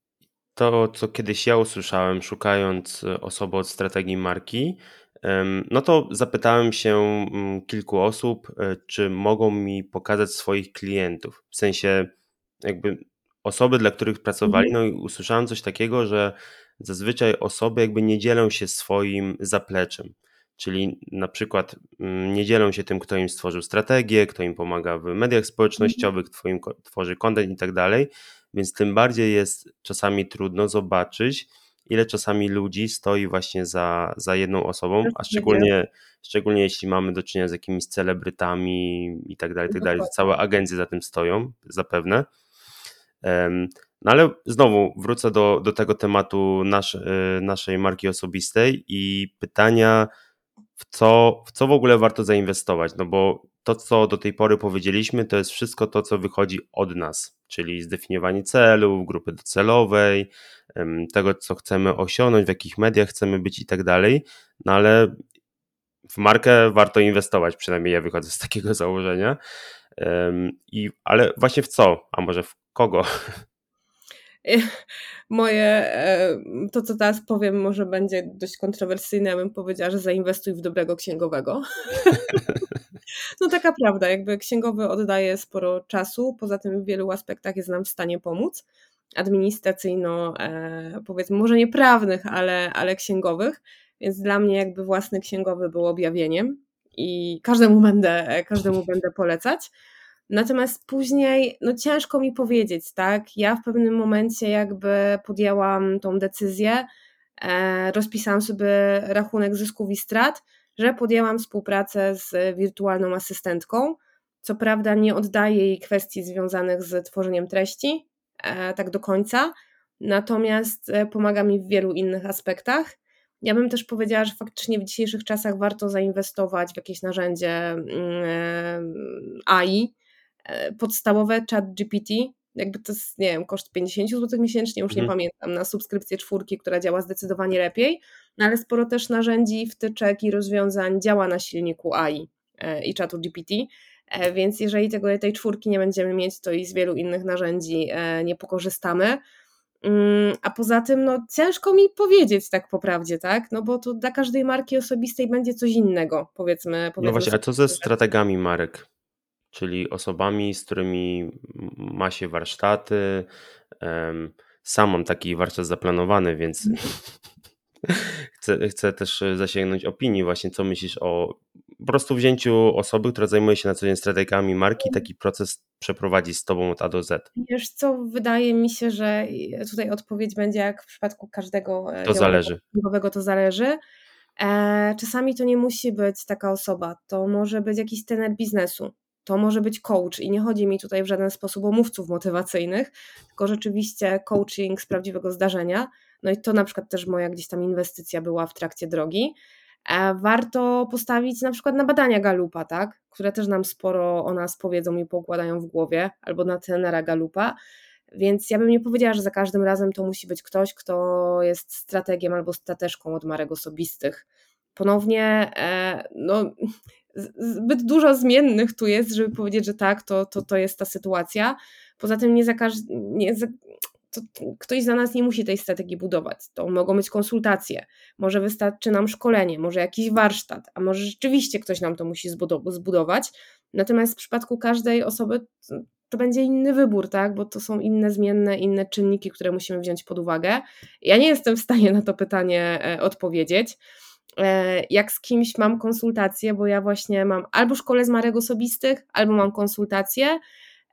Speaker 1: to, co kiedyś ja usłyszałem, szukając e, osoby od strategii marki, no to zapytałem się mm, kilku osób, e, czy mogą mi pokazać swoich klientów. W sensie, jakby osoby, dla których pracowali, mhm. no i usłyszałem coś takiego, że zazwyczaj osoby jakby nie dzielą się swoim zapleczem. Czyli na przykład mm, nie dzielą się tym, kto im stworzył strategię, kto im pomaga w mediach społecznościowych, kto im tworzy content i tak dalej, więc tym bardziej jest czasami trudno zobaczyć, ile czasami ludzi stoi właśnie za, za jedną osobą, a szczególnie, szczególnie jeśli mamy do czynienia z jakimiś celebrytami i tak dalej, tak dalej, całe agencje za tym stoją, zapewne. No ale znowu wrócę do, do tego tematu nasz, y, naszej marki osobistej i pytania, w co, w co w ogóle warto zainwestować, no bo to, co do tej pory powiedzieliśmy, to jest wszystko to, co wychodzi od nas, czyli zdefiniowanie celów, grupy docelowej, tego, co chcemy osiągnąć, w jakich mediach chcemy być i tak dalej, no ale w markę warto inwestować, przynajmniej ja wychodzę z takiego założenia. I, ale właśnie w co? A może w kogo?
Speaker 3: moje, e, to co teraz powiem, może będzie dość kontrowersyjne. Ja bym powiedziała, że zainwestuj w dobrego księgowego. no taka prawda, jakby księgowy oddaje sporo czasu, poza tym w wielu aspektach jest nam w stanie pomóc. Administracyjno, e, powiedzmy, może nie prawnych, ale, ale księgowych. Więc dla mnie jakby własny księgowy był objawieniem i każdemu będę, każdemu będę polecać. Natomiast później, no ciężko mi powiedzieć, tak? Ja w pewnym momencie jakby podjęłam tą decyzję, e, rozpisałam sobie rachunek zysków i strat, że podjęłam współpracę z wirtualną asystentką. Co prawda nie oddaję jej kwestii związanych z tworzeniem treści, e, tak do końca, natomiast e, pomaga mi w wielu innych aspektach. Ja bym też powiedziała, że faktycznie w dzisiejszych czasach warto zainwestować w jakieś narzędzie mm, AI, E, podstawowe chat GPT, jakby to jest, nie wiem, koszt 50 zł miesięcznie, już nie mhm. pamiętam, na subskrypcję czwórki, która działa zdecydowanie lepiej, no ale sporo też narzędzi, wtyczek i rozwiązań działa na silniku AI e, i czatu GPT, e, więc jeżeli tego, tej czwórki nie będziemy mieć, to i z wielu innych narzędzi nie pokorzystamy. Mm, a poza tym, no ciężko mi powiedzieć tak po prawdzie, tak? No bo to dla każdej marki osobistej będzie coś innego, powiedzmy. powiedzmy
Speaker 1: no właśnie, a co ze strategami marek? Czyli osobami, z którymi ma się warsztaty. Sam mam taki warsztat zaplanowany, więc chcę, chcę też zasięgnąć opinii właśnie, co myślisz o po prostu wzięciu osoby, która zajmuje się na co dzień strategiami marki i taki proces przeprowadzi z tobą od A do Z.
Speaker 3: Wiesz co, wydaje mi się, że tutaj odpowiedź będzie jak w przypadku każdego
Speaker 1: e, to zależy.
Speaker 3: to zależy. E, czasami to nie musi być taka osoba, to może być jakiś tener biznesu, to może być coach i nie chodzi mi tutaj w żaden sposób o mówców motywacyjnych, tylko rzeczywiście coaching z prawdziwego zdarzenia. No i to na przykład też moja gdzieś tam inwestycja była w trakcie drogi. E, warto postawić na przykład na badania Galupa, tak? które też nam sporo o nas powiedzą i pokładają w głowie, albo na tenera Galupa. Więc ja bym nie powiedziała, że za każdym razem to musi być ktoś, kto jest strategiem albo strateżką od marek osobistych. Ponownie, e, no, zbyt dużo zmiennych tu jest, żeby powiedzieć, że tak, to, to, to jest ta sytuacja. Poza tym nie za każdy, to, ktoś za nas nie musi tej strategii budować. To mogą być konsultacje, może wystarczy nam szkolenie, może jakiś warsztat, a może rzeczywiście ktoś nam to musi zbudować. Natomiast w przypadku każdej osoby to będzie inny wybór, tak? Bo to są inne zmienne, inne czynniki, które musimy wziąć pod uwagę. Ja nie jestem w stanie na to pytanie e, odpowiedzieć. E, jak z kimś mam konsultację, bo ja właśnie mam albo szkole z marek osobistych, albo mam konsultacje.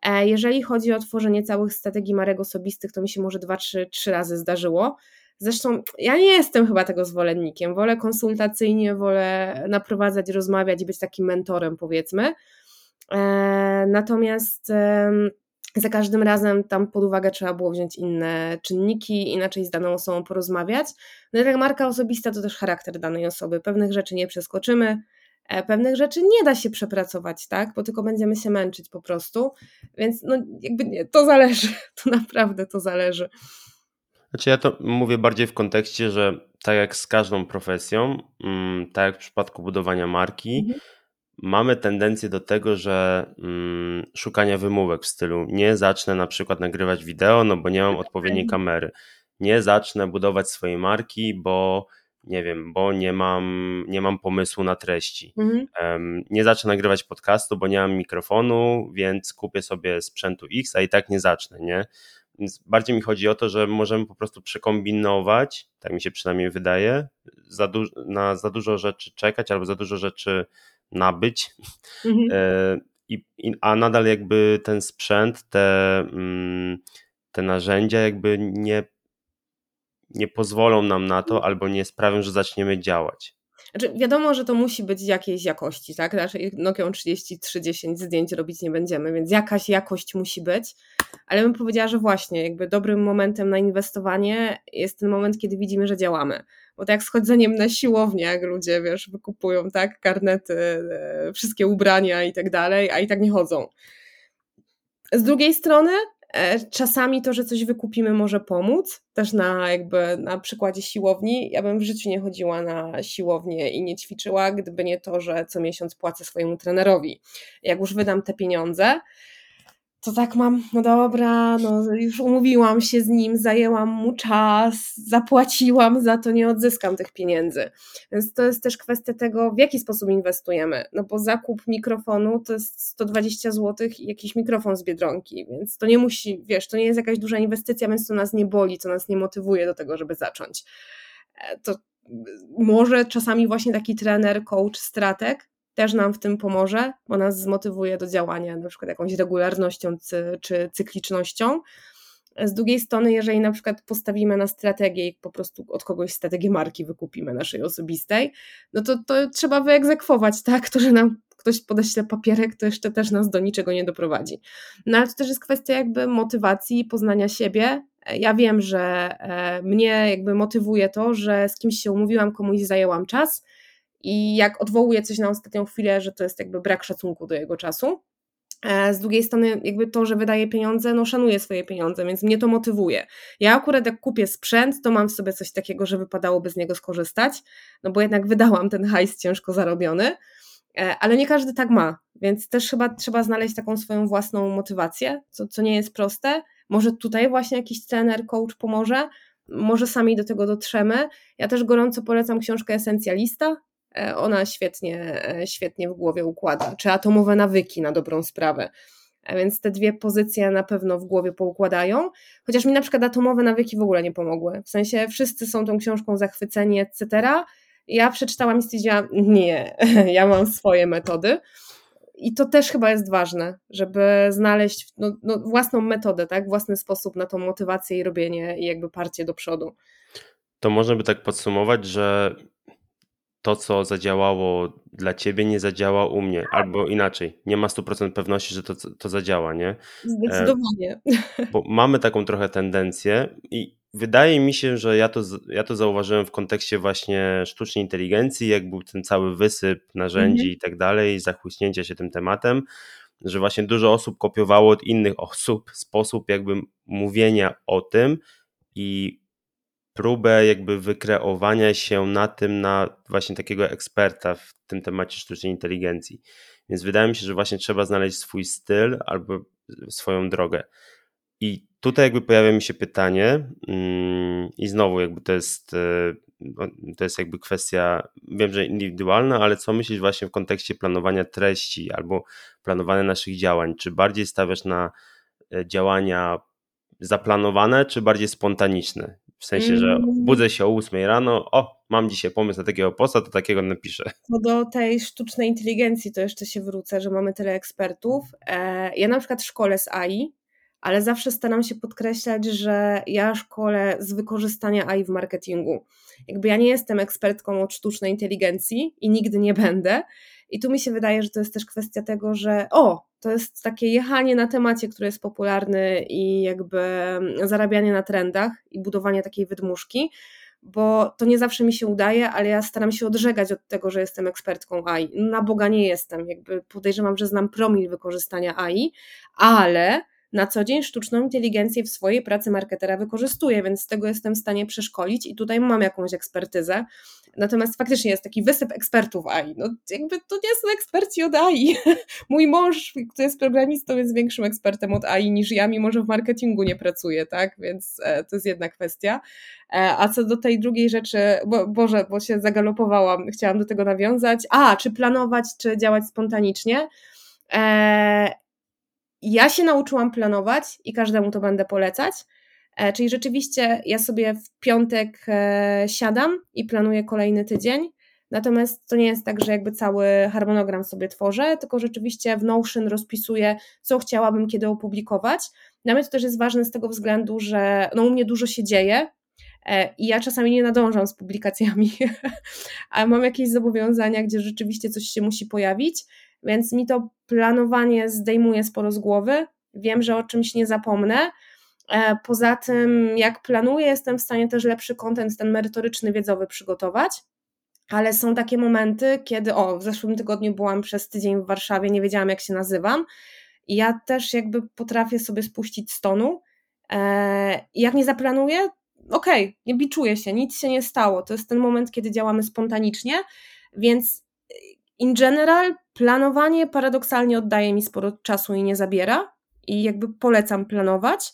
Speaker 3: E, jeżeli chodzi o tworzenie całych strategii marek osobistych, to mi się może dwa, trzy, trzy razy zdarzyło. Zresztą ja nie jestem chyba tego zwolennikiem. Wolę konsultacyjnie, wolę naprowadzać, rozmawiać i być takim mentorem, powiedzmy. E, natomiast za każdym razem tam pod uwagę trzeba było wziąć inne czynniki, inaczej z daną osobą porozmawiać. No tak marka osobista to też charakter danej osoby. Pewnych rzeczy nie przeskoczymy, E, pewnych rzeczy nie da się przepracować, tak? Bo tylko będziemy się męczyć po prostu. Więc no jakby nie, to zależy. To naprawdę to zależy.
Speaker 1: Znaczy ja to mówię bardziej w kontekście, że tak jak z każdą profesją, mm, tak jak w przypadku budowania marki,
Speaker 3: Mhm.
Speaker 1: Mamy tendencję do tego, że mm, szukania wymówek w stylu nie zacznę na przykład nagrywać wideo, no bo nie mam odpowiedniej kamery. Nie zacznę budować swojej marki, bo nie wiem, bo nie mam, nie mam pomysłu na treści.
Speaker 3: Mhm.
Speaker 1: Em, Nie zacznę nagrywać podcastu, bo nie mam mikrofonu, więc kupię sobie sprzętu X, a i tak nie zacznę, nie? Więc bardziej mi chodzi o to, że możemy po prostu przekombinować, tak mi się przynajmniej wydaje, za na za dużo rzeczy czekać albo za dużo rzeczy nabyć,
Speaker 3: Mhm.
Speaker 1: e, i, a nadal jakby ten sprzęt, te, mm, te narzędzia jakby nie, nie pozwolą nam na to albo nie sprawią, że zaczniemy działać.
Speaker 3: Znaczy, wiadomo, że to musi być jakiejś jakości, tak? Znaczy, Nokią 3310 zdjęć robić nie będziemy, więc jakaś jakość musi być. Ale bym powiedziała, że właśnie jakby dobrym momentem na inwestowanie jest ten moment, kiedy widzimy, że działamy. Bo tak z chodzeniem na siłownię, jak ludzie, wiesz, wykupują, tak, karnety, e, wszystkie ubrania i tak dalej, a i tak nie chodzą. Z drugiej strony, e, czasami to, że coś wykupimy, może pomóc. Też na jakby na przykładzie siłowni. Ja bym w życiu nie chodziła na siłownię i nie ćwiczyła, gdyby nie to, że co miesiąc płacę swojemu trenerowi. Jak już wydam te pieniądze, to tak mam, no dobra, no już umówiłam się z nim, zajęłam mu czas, zapłaciłam za to, nie odzyskam tych pieniędzy. Więc to jest też kwestia tego, w jaki sposób inwestujemy. No bo zakup mikrofonu to jest 120 zł i jakiś mikrofon z biedronki, więc to nie musi, wiesz, to nie jest jakaś duża inwestycja, więc to nas nie boli, to nas nie motywuje do tego, żeby zacząć. E, To może czasami właśnie taki trener, coach, strateg też nam w tym pomoże, bo nas zmotywuje do działania, na przykład jakąś regularnością czy cyklicznością. Z drugiej strony, jeżeli na przykład postawimy na strategię i po prostu od kogoś strategię marki wykupimy naszej osobistej, no to, to trzeba wyegzekwować, tak? To, że nam ktoś podeśle papierek, to jeszcze też nas do niczego nie doprowadzi. No ale to też jest kwestia jakby motywacji, poznania siebie. Ja wiem, że e, mnie jakby motywuje to, że z kimś się umówiłam, komuś zajęłam czas, i jak odwołuje coś na ostatnią chwilę, że to jest jakby brak szacunku do jego czasu. E, Z drugiej strony, jakby to, że wydaje pieniądze, no szanuję swoje pieniądze, więc mnie to motywuje. Ja akurat jak kupię sprzęt, to mam w sobie coś takiego, że wypadałoby z niego skorzystać, no bo jednak wydałam ten hajs ciężko zarobiony, E, ale nie każdy tak ma, więc też chyba trzeba znaleźć taką swoją własną motywację, co, co nie jest proste. Może tutaj właśnie jakiś trener, coach pomoże, może sami do tego dotrzemy. Ja też gorąco polecam książkę Esencjalista, ona świetnie, e, świetnie w głowie układa, czy atomowe nawyki na dobrą sprawę. A więc te dwie pozycje na pewno w głowie poukładają. Chociaż mi na przykład atomowe nawyki w ogóle nie pomogły. W sensie wszyscy są tą książką zachwyceni, etc. Ja przeczytałam i stwierdziłam, nie, ja mam swoje metody. I to też chyba jest ważne, żeby znaleźć no, no, własną metodę, tak? własny sposób na tą motywację i robienie i jakby parcie do przodu.
Speaker 1: To można by tak podsumować, że to, co zadziałało dla ciebie, nie zadziała u mnie, albo inaczej, nie ma 100% pewności, że to, to zadziała, nie?
Speaker 3: Zdecydowanie.
Speaker 1: Bo mamy taką trochę tendencję i wydaje mi się, że ja to, ja to zauważyłem w kontekście właśnie sztucznej inteligencji, jak był ten cały wysyp narzędzi
Speaker 3: Mhm.
Speaker 1: i tak dalej, zachłyśnięcia się tym tematem, że właśnie dużo osób kopiowało od innych osób sposób jakby mówienia o tym i próbę jakby wykreowania się na tym, na właśnie takiego eksperta w tym temacie sztucznej inteligencji. Więc wydaje mi się, że właśnie trzeba znaleźć swój styl albo swoją drogę. I tutaj jakby pojawia mi się pytanie, mm, i znowu jakby to jest, no, to jest jakby kwestia, wiem, że indywidualna, ale co myślisz właśnie w kontekście planowania treści albo planowania naszych działań? Czy bardziej stawiasz na e, działania zaplanowane, czy bardziej spontaniczne? W sensie, że
Speaker 3: Mm.
Speaker 1: budzę się o 8 rano, o, mam dzisiaj pomysł na takiego posta, to takiego napiszę.
Speaker 3: Co do tej sztucznej inteligencji, to jeszcze się wrócę, że mamy tyle ekspertów. E, Ja na przykład szkolę z AI, ale zawsze staram się podkreślać, że ja szkolę z wykorzystania AI w marketingu. Jakby ja nie jestem ekspertką od sztucznej inteligencji i nigdy nie będę. I tu mi się wydaje, że to jest też kwestia tego, że o, to jest takie jechanie na temacie, który jest popularny i jakby zarabianie na trendach i budowanie takiej wydmuszki bo to nie zawsze mi się udaje, ale ja staram się odżegać od tego, że jestem ekspertką AI. Na Boga nie jestem, jakby podejrzewam, że znam promil wykorzystania AI, ale na co dzień sztuczną inteligencję w swojej pracy marketera wykorzystuję, więc z tego jestem w stanie przeszkolić i tutaj mam jakąś ekspertyzę. Natomiast faktycznie jest taki wysyp ekspertów AI. No jakby to nie są eksperci od AI. Mój mąż, który jest programistą, jest większym ekspertem od AI niż ja, mimo że w marketingu nie pracuje, tak? Więc e, to jest jedna kwestia. E, a co do tej drugiej rzeczy, bo, Boże, bo się zagalopowałam, chciałam do tego nawiązać. A, czy planować, czy działać spontanicznie? E, ja się nauczyłam planować i każdemu to będę polecać. E, czyli rzeczywiście ja sobie w piątek e, siadam i planuję kolejny tydzień. Natomiast to nie jest tak, że jakby cały harmonogram sobie tworzę, tylko rzeczywiście w Notion rozpisuję, co chciałabym kiedy opublikować. Dla mnie to też jest ważne z tego względu, że no u mnie dużo się dzieje e, i ja czasami nie nadążam z publikacjami, ale mam jakieś zobowiązania, gdzie rzeczywiście coś się musi pojawić więc mi to planowanie zdejmuje sporo z głowy. Wiem, że o czymś nie zapomnę. E, poza tym, jak planuję, jestem w stanie też lepszy kontent, ten merytoryczny, wiedzowy przygotować. Ale są takie momenty, kiedy, o, w zeszłym tygodniu byłam przez tydzień w Warszawie, nie wiedziałam, jak się nazywam. I ja też jakby potrafię sobie spuścić z tonu. E, jak nie zaplanuję, okej, okay, nie biczuję się, nic się nie stało. To jest ten moment, kiedy działamy spontanicznie, więc in general planowanie paradoksalnie oddaje mi sporo czasu i nie zabiera i jakby polecam planować.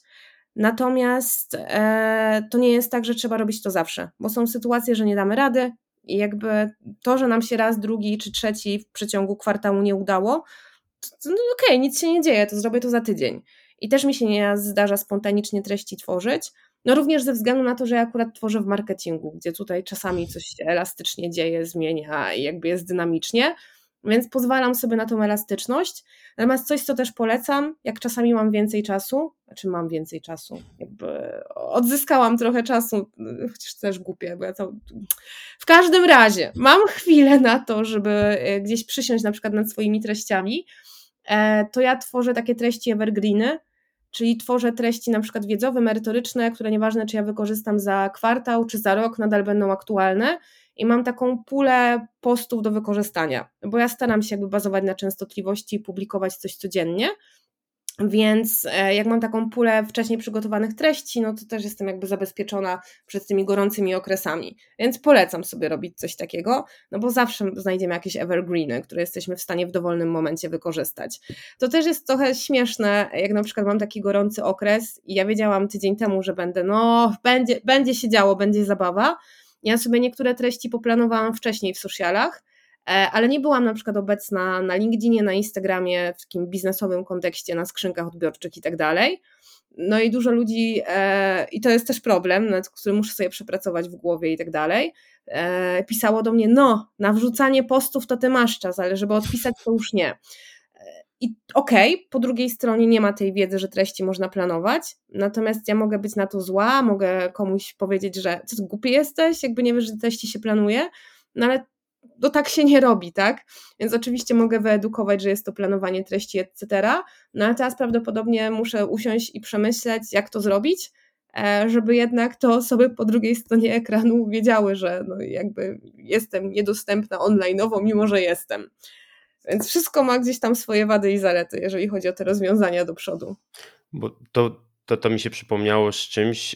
Speaker 3: Natomiast e, to nie jest tak, że trzeba robić to zawsze, bo są sytuacje, że nie damy rady i jakby to, że nam się raz, drugi czy trzeci w przeciągu kwartału nie udało, no okej, okay, nic się nie dzieje, to zrobię to za tydzień. I też mi się nie zdarza spontanicznie treści tworzyć, no również ze względu na to, że ja akurat tworzę w marketingu, gdzie tutaj czasami coś się elastycznie dzieje, zmienia i jakby jest dynamicznie, więc pozwalam sobie na tą elastyczność. Natomiast coś, co też polecam, jak czasami mam więcej czasu, znaczy mam więcej czasu, jakby odzyskałam trochę czasu, chociaż też głupie, bo ja to... W każdym razie, mam chwilę na to, żeby e, gdzieś przysiąść na przykład nad swoimi treściami, e, to ja tworzę takie treści evergreeny, czyli tworzę treści na przykład wiedzowe, merytoryczne, które nieważne czy ja wykorzystam za kwartał czy za rok, nadal będą aktualne. I mam taką pulę postów do wykorzystania, bo ja staram się jakby bazować na częstotliwości i publikować coś codziennie, więc e, jak mam taką pulę wcześniej przygotowanych treści, no to też jestem jakby zabezpieczona przed tymi gorącymi okresami. Więc polecam sobie robić coś takiego, no bo zawsze znajdziemy jakieś evergreeny, które jesteśmy w stanie w dowolnym momencie wykorzystać. To też jest trochę śmieszne, jak na przykład mam taki gorący okres i ja wiedziałam tydzień temu, że będę, no będzie, będzie się działo, będzie zabawa. Ja sobie niektóre treści poplanowałam wcześniej w socialach, ale nie byłam na przykład obecna na LinkedInie, na Instagramie, w takim biznesowym kontekście, na skrzynkach odbiorczych i tak dalej. No i dużo ludzi, e, i to jest też problem, nad którym muszę sobie przepracować w głowie i tak dalej, e, pisało do mnie, no, na wrzucanie postów to ty masz czas, ale żeby odpisać to już nie. I okej, okay, po drugiej stronie nie ma tej wiedzy, że treści można planować, natomiast ja mogę być na to zła, mogę komuś powiedzieć, że ty głupi jesteś, jakby nie wiesz, że treści się planuje, no ale to tak się nie robi, tak? Więc oczywiście mogę wyedukować, że jest to planowanie treści, etc. No ale teraz prawdopodobnie muszę usiąść i przemyśleć, jak to zrobić, e, żeby jednak to osoby po drugiej stronie ekranu wiedziały, że no jakby jestem niedostępna online'owo, mimo że jestem. Więc wszystko ma gdzieś tam swoje wady i zalety, jeżeli chodzi o te rozwiązania do przodu.
Speaker 1: Bo to, to, to mi się przypomniało z czymś,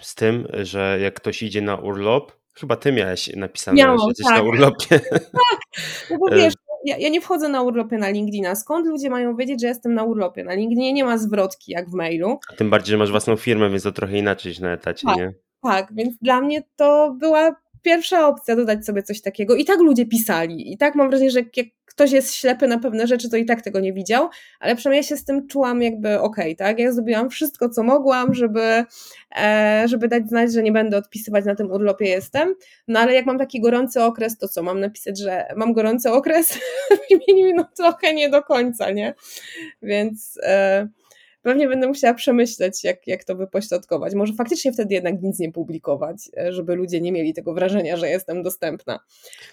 Speaker 1: z tym, że jak ktoś idzie na urlop, Chyba ty miałeś napisane, Miałam, że jesteś tak. na urlopie.
Speaker 3: Tak, no bo wiesz, ja, ja, nie wchodzę na urlopie na LinkedIna. Skąd ludzie mają wiedzieć, że jestem na urlopie? Na LinkedInie nie ma zwrotki jak w mailu.
Speaker 1: A tym bardziej, że masz własną firmę, więc to trochę inaczej na etacie,
Speaker 3: tak,
Speaker 1: nie?
Speaker 3: Tak, więc dla mnie to była pierwsza opcja dodać sobie coś takiego. I tak ludzie pisali. I tak mam wrażenie, że jak ktoś jest ślepy na pewne rzeczy, to i tak tego nie widział, ale przynajmniej ja się z tym czułam jakby okej, okay, tak? Ja zrobiłam wszystko, co mogłam, żeby, e, żeby dać znać, że nie będę odpisywać na tym urlopie jestem. No ale jak mam taki gorący okres, to co? Mam napisać, że mam gorący okres w imieniu, no trochę nie do końca, nie? Więc... E, pewnie będę musiała przemyśleć, jak, jak to wypośrodkować. Może faktycznie wtedy jednak nic nie publikować, e, żeby ludzie nie mieli tego wrażenia, że jestem dostępna.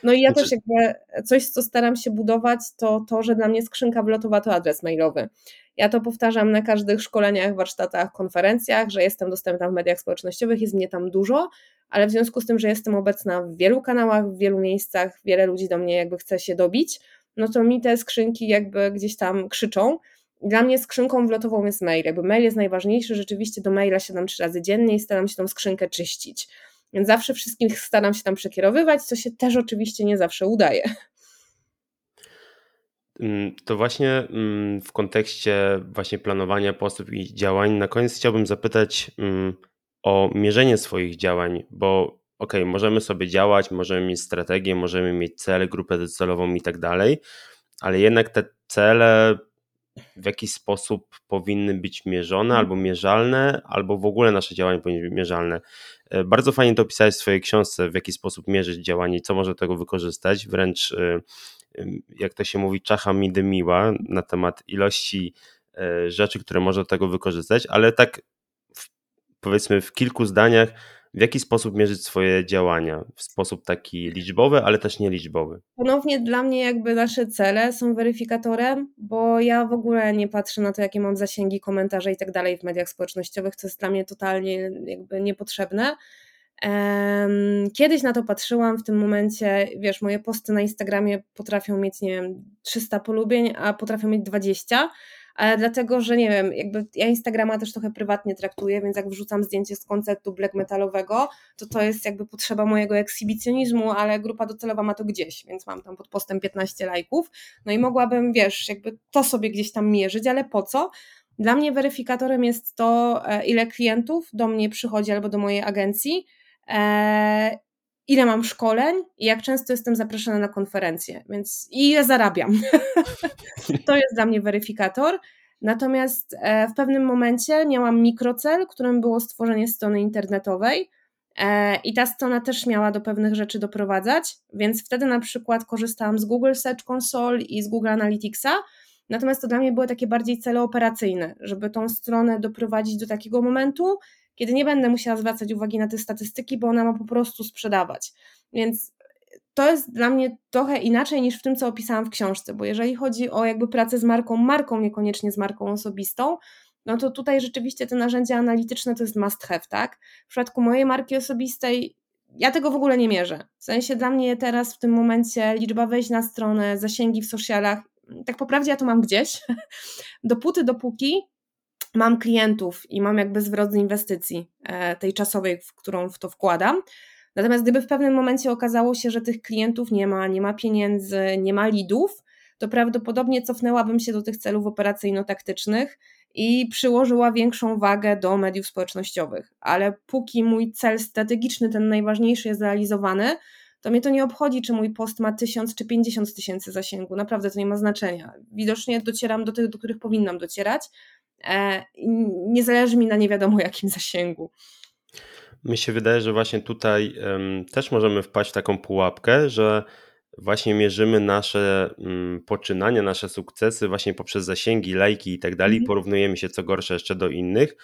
Speaker 3: No i ja
Speaker 1: Znaczy-
Speaker 3: też jakby coś, co staram się budować, to to, że dla mnie skrzynka wlotowa to adres mailowy. Ja to powtarzam na każdych szkoleniach, warsztatach, konferencjach, że jestem dostępna w mediach społecznościowych, jest mnie tam dużo, ale w związku z tym, że jestem obecna w wielu kanałach, w wielu miejscach, wiele ludzi do mnie jakby chce się dobić, no to mi te skrzynki jakby gdzieś tam krzyczą. Dla mnie skrzynką wlotową jest mail. Jakby mail jest najważniejszy, rzeczywiście do maila siadam trzy razy dziennie i staram się tą skrzynkę czyścić. Więc zawsze wszystkich staram się tam przekierowywać, co się też oczywiście nie zawsze udaje.
Speaker 1: Mm, To właśnie mm, w kontekście właśnie planowania postęp i działań, na koniec chciałbym zapytać mm, o mierzenie swoich działań, bo okej, możemy sobie działać, możemy mieć strategię, możemy mieć cele, grupę docelową i tak dalej, ale jednak te cele w jakiś sposób powinny być mierzone albo mierzalne, albo w ogóle nasze działania powinny być mierzalne. E, Bardzo fajnie to opisałeś w swojej książce, w jaki sposób mierzyć działanie i co może do tego wykorzystać. Wręcz, e, jak to się mówi, czacha mi dymiła na temat ilości e, rzeczy, które można do tego wykorzystać, ale tak w, powiedzmy w kilku zdaniach, w jaki sposób mierzyć swoje działania? W sposób taki liczbowy, ale też nieliczbowy.
Speaker 3: Ponownie dla mnie jakby nasze cele są weryfikatorem, bo ja w ogóle nie patrzę na to, jakie mam zasięgi, komentarze i tak dalej w mediach społecznościowych, to jest dla mnie totalnie jakby niepotrzebne. Kiedyś na to patrzyłam, w tym momencie, wiesz, moje posty na Instagramie potrafią mieć, nie wiem, 300 polubień, a potrafią mieć 20, ale dlatego, że nie wiem, jakby ja Instagrama też trochę prywatnie traktuję, więc jak wrzucam zdjęcie z koncertu black metalowego, to to jest jakby potrzeba mojego ekshibicjonizmu, ale grupa docelowa ma to gdzieś, więc mam tam pod postem 15 lajków, no i mogłabym, wiesz, jakby to sobie gdzieś tam mierzyć, ale po co? Dla mnie weryfikatorem jest to, e, ile klientów do mnie przychodzi albo do mojej agencji, e, ile mam szkoleń i jak często jestem zapraszana na konferencje, więc i ile zarabiam. to jest dla mnie weryfikator. Natomiast e, w pewnym momencie miałam mikrocel, którym było stworzenie strony internetowej. E, I ta strona też miała do pewnych rzeczy doprowadzać, więc wtedy na przykład korzystałam z Google Search Console i z Google Analyticsa. Natomiast to dla mnie były takie bardziej cele operacyjne, żeby tą stronę doprowadzić do takiego momentu, kiedy nie będę musiała zwracać uwagi na te statystyki, bo ona ma po prostu sprzedawać. Więc to jest dla mnie trochę inaczej niż w tym, co opisałam w książce, bo jeżeli chodzi o jakby pracę z marką, marką, niekoniecznie z marką osobistą, no to tutaj rzeczywiście te narzędzia analityczne to jest must have, tak? W przypadku mojej marki osobistej ja tego w ogóle nie mierzę. W sensie dla mnie teraz w tym momencie liczba wejść na stronę, zasięgi w socialach, tak po prawdzie ja to mam gdzieś, dopóty, dopóki mam klientów i mam jakby zwrot z inwestycji e, tej czasowej, w którą w to wkładam. Natomiast gdyby w pewnym momencie okazało się, że tych klientów nie ma, nie ma pieniędzy, nie ma lidów, to prawdopodobnie cofnęłabym się do tych celów operacyjno-taktycznych i przyłożyła większą wagę do mediów społecznościowych. Ale póki mój cel strategiczny, ten najważniejszy, jest realizowany, to mnie to nie obchodzi, czy mój post ma 1000 czy 50 tysięcy zasięgu. Naprawdę to nie ma znaczenia. Widocznie docieram do tych, do których powinnam docierać. E, nie zależy mi na nie wiadomo jakim zasięgu.
Speaker 1: Mi się wydaje, że właśnie tutaj em, też możemy wpaść w taką pułapkę, że właśnie mierzymy nasze mm, poczynania, nasze sukcesy właśnie poprzez zasięgi, lajki i tak dalej,
Speaker 3: Mhm.
Speaker 1: porównujemy się co gorsze jeszcze do innych,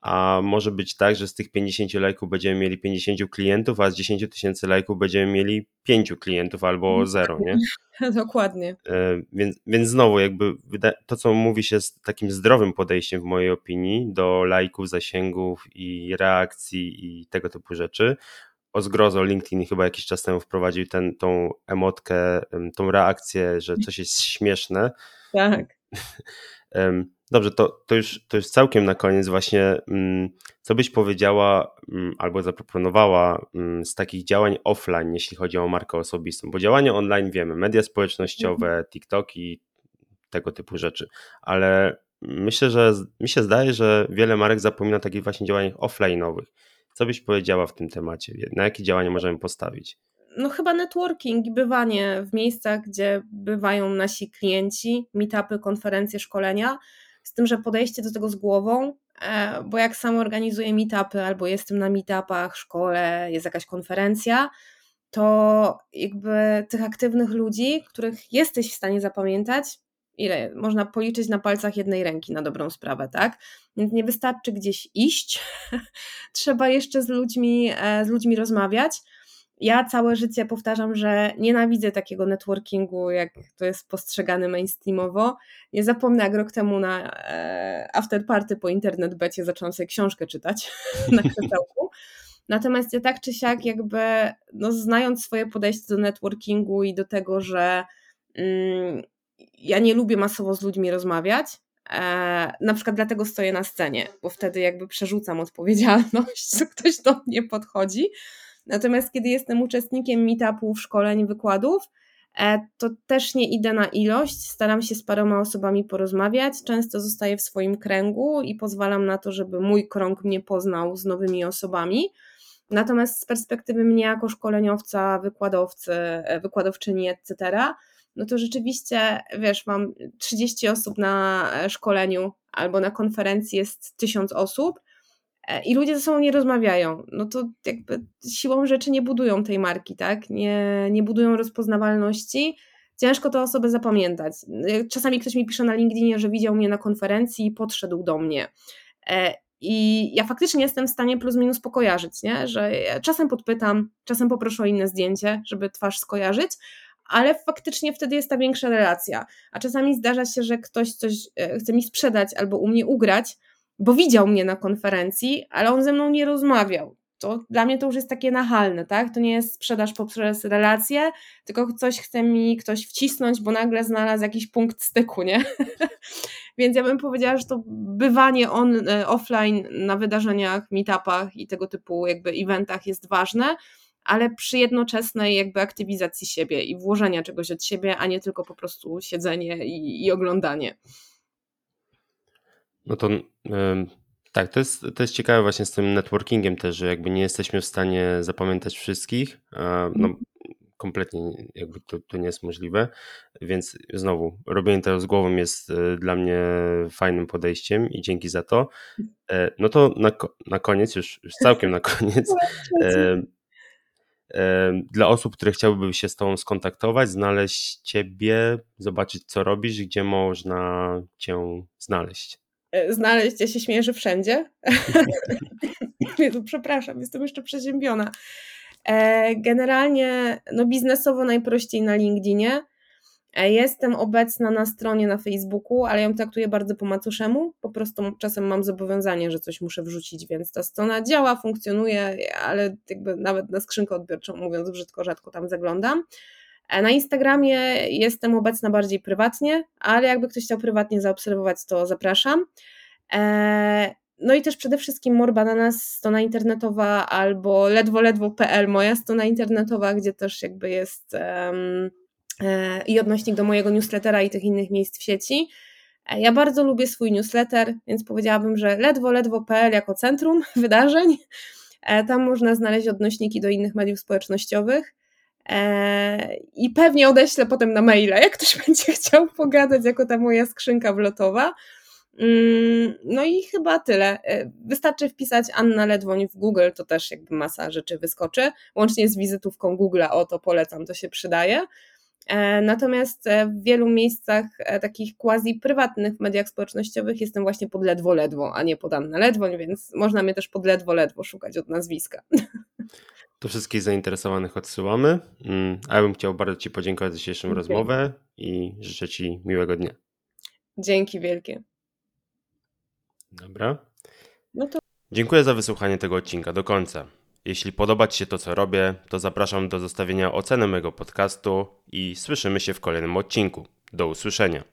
Speaker 1: a może być tak, że z tych 50 lajków będziemy mieli 50 klientów, a z 10 tysięcy lajków będziemy mieli 5 klientów albo zero, nie?
Speaker 3: Dokładnie.
Speaker 1: E, Więc, więc znowu, jakby to, co mówi się z takim zdrowym podejściem, w mojej opinii, do lajków, zasięgów i reakcji i tego typu rzeczy. O zgrozo LinkedIn chyba jakiś czas temu wprowadził ten, tą emotkę, em, tą reakcję, że coś jest śmieszne.
Speaker 3: Tak.
Speaker 1: Dobrze, to, to, już, to już całkiem na koniec właśnie, mm, co byś powiedziała mm, albo zaproponowała mm, z takich działań offline, jeśli chodzi o markę osobistą, bo działania online wiemy, media społecznościowe, TikToki, tego typu rzeczy, ale myślę, że mi się zdaje, że wiele marek zapomina o takich właśnie działaniach offline'owych. Co byś powiedziała w tym temacie? Na jakie działania możemy postawić?
Speaker 3: No chyba networking i bywanie w miejscach, gdzie bywają nasi klienci, meetupy, konferencje, szkolenia, z tym, że podejście do tego z głową, e, bo jak sam organizuję meetupy albo jestem na meetupach, szkole, jest jakaś konferencja, to jakby tych aktywnych ludzi, których jesteś w stanie zapamiętać, ile można policzyć na palcach jednej ręki na dobrą sprawę, tak? Więc nie wystarczy gdzieś iść, trzeba jeszcze z ludźmi, e, z ludźmi rozmawiać. Ja całe życie powtarzam, że nienawidzę takiego networkingu, jak to jest postrzegane mainstreamowo. Nie zapomnę, jak rok temu na e, afterparty po internet becie zaczęłam sobie książkę czytać na krzesełku. Natomiast ja tak czy siak jakby, no, znając swoje podejście do networkingu i do tego, że mm, ja nie lubię masowo z ludźmi rozmawiać, e, na przykład dlatego stoję na scenie, bo wtedy jakby przerzucam odpowiedzialność, że ktoś do mnie podchodzi. Natomiast kiedy jestem uczestnikiem meetupów, szkoleń, wykładów, e, to też nie idę na ilość, staram się z paroma osobami porozmawiać, często zostaję w swoim kręgu i pozwalam na to, żeby mój krąg mnie poznał z nowymi osobami. Natomiast z perspektywy mnie jako szkoleniowca, wykładowcy, e, wykładowczyni, etc., no to rzeczywiście, wiesz, mam 30 osób na e, szkoleniu albo na konferencji jest 1000 osób i ludzie ze sobą nie rozmawiają. No to jakby siłą rzeczy nie budują tej marki, tak? Nie, nie budują rozpoznawalności. Ciężko tę osobę zapamiętać. Czasami ktoś mi pisze na LinkedInie, że widział mnie na konferencji i podszedł do mnie. I ja faktycznie jestem w stanie plus minus pokojarzyć, nie? że czasem podpytam, czasem poproszę o inne zdjęcie, żeby twarz skojarzyć, ale faktycznie wtedy jest ta większa relacja. A czasami zdarza się, że ktoś coś e, chce mi sprzedać albo u mnie ugrać, bo widział mnie na konferencji, ale on ze mną nie rozmawiał. To dla mnie to już jest takie nachalne, tak? To nie jest sprzedaż poprzez relacje, tylko coś chce mi ktoś wcisnąć, bo nagle znalazł jakiś punkt styku, nie? Więc ja bym powiedziała, że to bywanie on, e, offline na wydarzeniach, meetupach i tego typu jakby eventach jest ważne, ale przy jednoczesnej jakby aktywizacji siebie i włożenia czegoś od siebie, a nie tylko po prostu siedzenie i, i oglądanie.
Speaker 1: No to tak, to jest, to jest ciekawe właśnie z tym networkingiem też, że jakby nie jesteśmy w stanie zapamiętać wszystkich. No, mhm kompletnie jakby to, to nie jest możliwe, więc znowu robienie tego z głową jest e, dla mnie fajnym podejściem i dzięki za to. E, no to na, na koniec, już, już całkiem na koniec, e, dla osób, które chciałyby się z Tobą skontaktować, znaleźć Ciebie, zobaczyć co robisz, gdzie można Cię znaleźć.
Speaker 3: Znaleźć, ja się śmieję, że wszędzie. Przepraszam, jestem jeszcze przeziębiona. E, generalnie no biznesowo najprościej na LinkedInie. E, jestem obecna na stronie na Facebooku, ale ją traktuję bardzo po macuszemu. Po prostu czasem mam zobowiązanie, że coś muszę wrzucić, więc ta strona działa, funkcjonuje, ale jakby nawet na skrzynkę odbiorczą, mówiąc brzydko, rzadko tam zaglądam. E, na Instagramie jestem obecna bardziej prywatnie, ale jakby ktoś chciał prywatnie zaobserwować, to zapraszam. No i też przede wszystkim Morbananas, strona internetowa albo ledwo ledwo.pl, moja strona internetowa, gdzie też jakby jest um, e, i odnośnik do mojego newslettera i tych innych miejsc w sieci. E, ja bardzo lubię swój newsletter, więc powiedziałabym, że ledwo ledwo.pl jako centrum wydarzeń. E, tam można znaleźć odnośniki do innych mediów społecznościowych. I pewnie odeślę potem na maila, jak ktoś będzie chciał pogadać, jako ta moja skrzynka wlotowa. Mm, no i chyba tyle. E, wystarczy wpisać Anna Ledwoń w Google, to też jakby masa rzeczy wyskoczy. Łącznie z wizytówką Google'a, o to polecam, to się przydaje. E, natomiast e, w wielu miejscach takich quasi prywatnych w mediach społecznościowych jestem właśnie pod ledwo ledwo, a nie pod Anna Ledwoń, więc można mnie też pod ledwo ledwo szukać od nazwiska.
Speaker 1: To wszystkich zainteresowanych odsyłamy. Mm, a ja bym chciał bardzo Ci podziękować za dzisiejszą rozmowę i życzę Ci miłego dnia.
Speaker 3: Dzięki wielkie.
Speaker 1: Dobra. No to... Dziękuję za wysłuchanie tego odcinka do końca. Jeśli podoba Ci się to, co robię, to zapraszam do zostawienia oceny mojego podcastu i słyszymy się w kolejnym odcinku. Do usłyszenia.